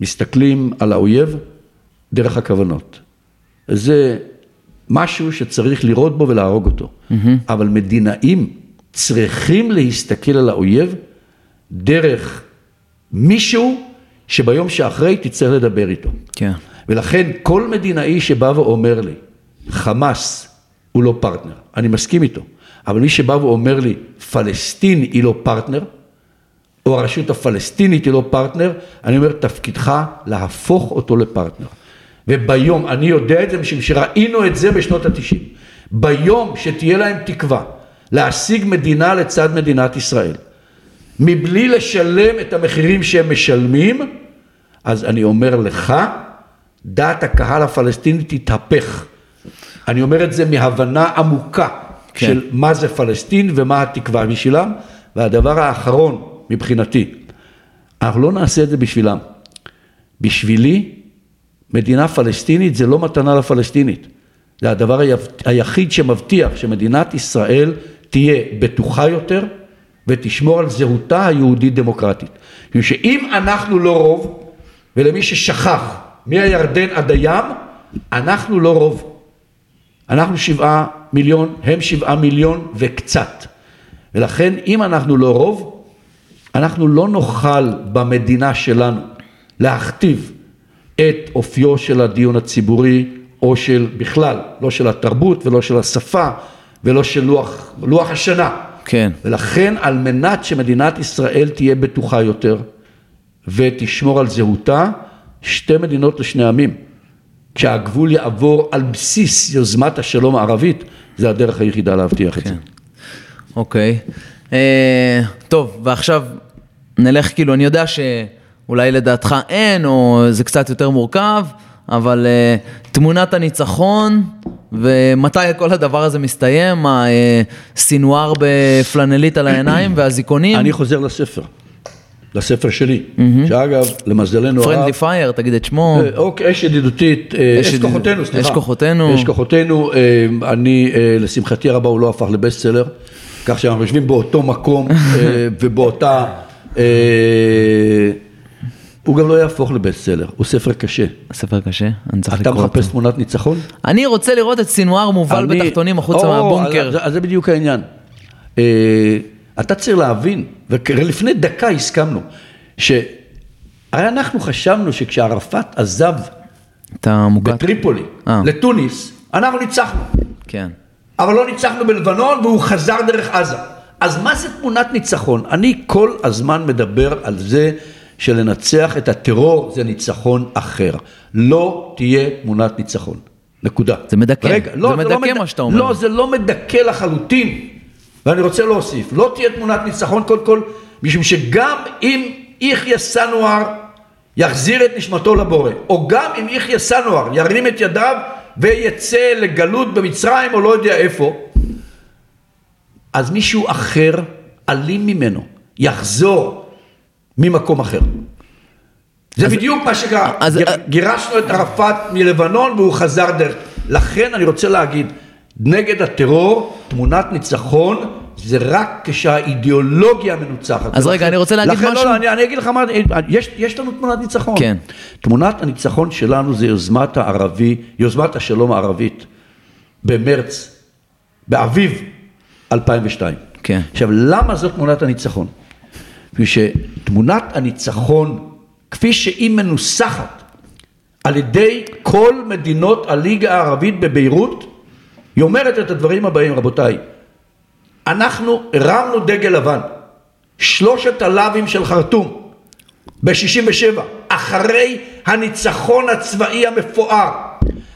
מסתכלים על האויב דרך הכוונות. זה משהו שצריך לירות בו ולהרוג אותו. אבל מדינאים צריכים להסתכל על האויב דרך מישהו שביום שאחרי תצטרך לדבר איתו. כן. ולכן כל מדינאי שבא ואומר לי, חמאס הוא לא פרטנר, אני מסכים איתו, אבל מי שבא ואומר לי, פלסטין היא לא פרטנר, או הרשות הפלסטינית היא לא פרטנר, אני אומר, תפקידך להפוך אותו לפרטנר. וביום, אני יודע את זה משום שראינו את זה בשנות התשעים, ביום שתהיה להם תקווה להשיג מדינה לצד מדינת ישראל, מבלי לשלם את המחירים שהם משלמים, אז אני אומר לך, דעת הקהל הפלסטינית תתהפך. אני אומר את זה מהבנה עמוקה כן. של מה זה פלסטין ומה התקווה בשבילם, והדבר האחרון מבחינתי, אנחנו לא נעשה את זה בשבילם. בשבילי, מדינה פלסטינית זה לא מתנה לפלסטינית, זה הדבר היחיד שמבטיח שמדינת ישראל תהיה בטוחה יותר ותשמור על זהותה היהודית דמוקרטית. שאם אנחנו לא רוב, ולמי ששכח מהירדן עד הים, אנחנו לא רוב. אנחנו שבעה מיליון, הם שבעה מיליון וקצת. ולכן אם אנחנו לא רוב, אנחנו לא נוכל במדינה שלנו להכתיב את אופיו של הדיון הציבורי או של בכלל, לא של התרבות ולא של השפה ולא של לוח, לוח השנה. כן. ולכן על מנת שמדינת ישראל תהיה בטוחה יותר ותשמור על זהותה, שתי מדינות לשני עמים. כשהגבול יעבור על בסיס יוזמת השלום הערבית, זה הדרך היחידה להבטיח כן. את זה. אוקיי. אה, טוב, ועכשיו נלך כאילו, אני יודע שאולי לדעתך אין, או זה קצת יותר מורכב, אבל uh, תמונת הניצחון, ומתי כל הדבר הזה מסתיים, הסינואר בפלנלית על העיניים והזיכונים. אני חוזר לספר. לספר שלי, mm-hmm. שאגב, למזלנו הרב... פרנדלי פייר, תגיד את שמו. אה, אוקיי, אש ידידותית, אה, אש כוחותינו, סליחה. אש כוחותינו. אש כוחותינו, אני, לשמחתי הרבה, הוא לא הפך לבסטסלר, כך שאנחנו יושבים באותו מקום ובאותה... הוא גם לא יהפוך לבסט-סלר, הוא ספר קשה. ספר קשה? אני צריך לקרוא אותו. אתה מחפש תמונת ניצחון? אני רוצה לראות את סינואר מובל אני... בתחתונים החוצה מהבונקר. אז זה בדיוק העניין. אה, אתה צריך להבין, ולפני דקה הסכמנו, שהרי אנחנו חשבנו שכשערפאת עזב בטריפולי, אה. לתוניס, אנחנו ניצחנו. כן. אבל לא ניצחנו בלבנון והוא חזר דרך עזה. אז מה זה תמונת ניצחון? אני כל הזמן מדבר על זה שלנצח את הטרור זה ניצחון אחר. לא תהיה תמונת ניצחון. נקודה. זה מדכא, רגע, לא, זה מדכא לא מה שאתה אומר. לא, זה לא מדכא לחלוטין. ואני רוצה להוסיף, לא תהיה תמונת ניצחון קודם כל, משום שגם אם יחיא סנואר יחזיר את נשמתו לבורא, או גם אם יחיא סנואר ירים את ידיו ויצא לגלות במצרים או לא יודע איפה, אז מישהו אחר, אלים ממנו, יחזור ממקום אחר. זה אז, בדיוק מה שקרה, אז, גיר, גירשנו את ערפאת מלבנון והוא חזר דרך, לכן אני רוצה להגיד, נגד הטרור, תמונת ניצחון, זה רק כשהאידיאולוגיה מנוצחת. אז רגע, אני רוצה להגיד לכן, לא, משהו. לא, לא, אני, אני אגיד לך מה, יש, יש לנו תמונת ניצחון. כן. תמונת הניצחון שלנו זה יוזמת הערבי, יוזמת השלום הערבית, במרץ, באביב 2002. כן. עכשיו, למה זאת תמונת הניצחון? ושתמונת הניצחון כפי שהיא מנוסחת על ידי כל מדינות הליגה הערבית בביירות היא אומרת את הדברים הבאים רבותיי. אנחנו הרמנו דגל לבן. שלושת הלאווים של חרטום ב-67 אחרי הניצחון הצבאי המפואר.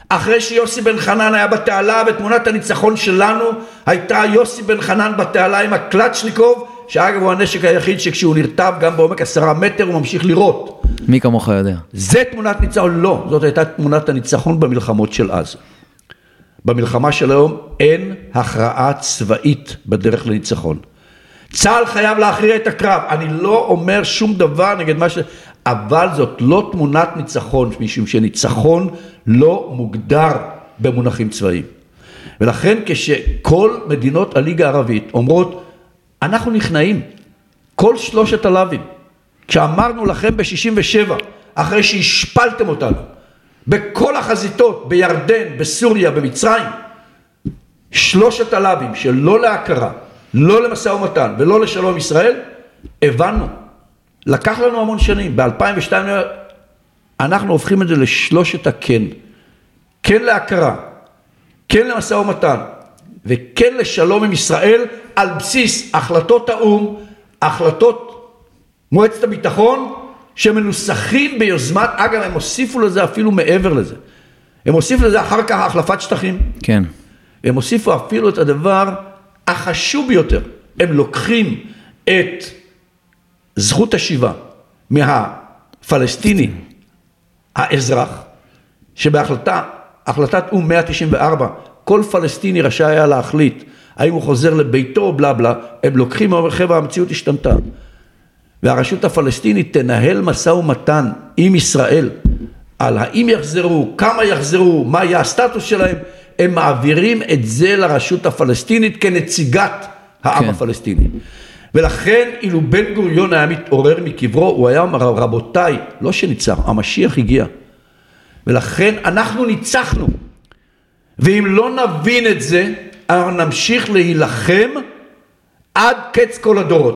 אחרי שיוסי בן חנן היה בתעלה ותמונת הניצחון שלנו הייתה יוסי בן חנן בתעלה עם הקלצ'ניקוב שאגב הוא הנשק היחיד שכשהוא נרטב גם בעומק עשרה מטר הוא ממשיך לירות. מי כמוך יודע. זה תמונת ניצחון, לא, זאת הייתה תמונת הניצחון במלחמות של אז. במלחמה של היום אין הכרעה צבאית בדרך לניצחון. צה"ל חייב להכריע את הקרב, אני לא אומר שום דבר נגד מה ש... אבל זאת לא תמונת ניצחון, משום שניצחון לא מוגדר במונחים צבאיים. ולכן כשכל מדינות הליגה הערבית אומרות אנחנו נכנעים, כל שלושת הלאווים, כשאמרנו לכם ב-67, אחרי שהשפלתם אותנו, בכל החזיתות, בירדן, בסוריה, במצרים, שלושת הלאווים של לא להכרה, לא למשא ומתן ולא לשלום ישראל, הבנו. לקח לנו המון שנים, ב-2002 אנחנו הופכים את זה לשלושת הכן. כן להכרה, כן למשא ומתן, וכן לשלום עם ישראל על בסיס החלטות האו"ם, החלטות מועצת הביטחון שמנוסחים ביוזמת, אגב הם הוסיפו לזה אפילו מעבר לזה, הם הוסיפו לזה אחר כך החלפת שטחים, כן, הם הוסיפו אפילו את הדבר החשוב ביותר, הם לוקחים את זכות השיבה מהפלסטיני האזרח שבהחלטה, החלטת או"ם 194 כל פלסטיני רשאי היה להחליט האם הוא חוזר לביתו או בלה בלה, הם לוקחים ואומרים חבר'ה המציאות השתנתה. והרשות הפלסטינית תנהל משא ומתן עם ישראל על האם יחזרו, כמה יחזרו, מה יהיה הסטטוס שלהם, הם מעבירים את זה לרשות הפלסטינית כנציגת העם כן. הפלסטיני. ולכן אילו בן גוריון היה מתעורר מקברו, הוא היה אומר רבותיי, לא שניצח, המשיח הגיע. ולכן אנחנו ניצחנו. ואם לא נבין את זה, אנחנו נמשיך להילחם עד קץ כל הדורות.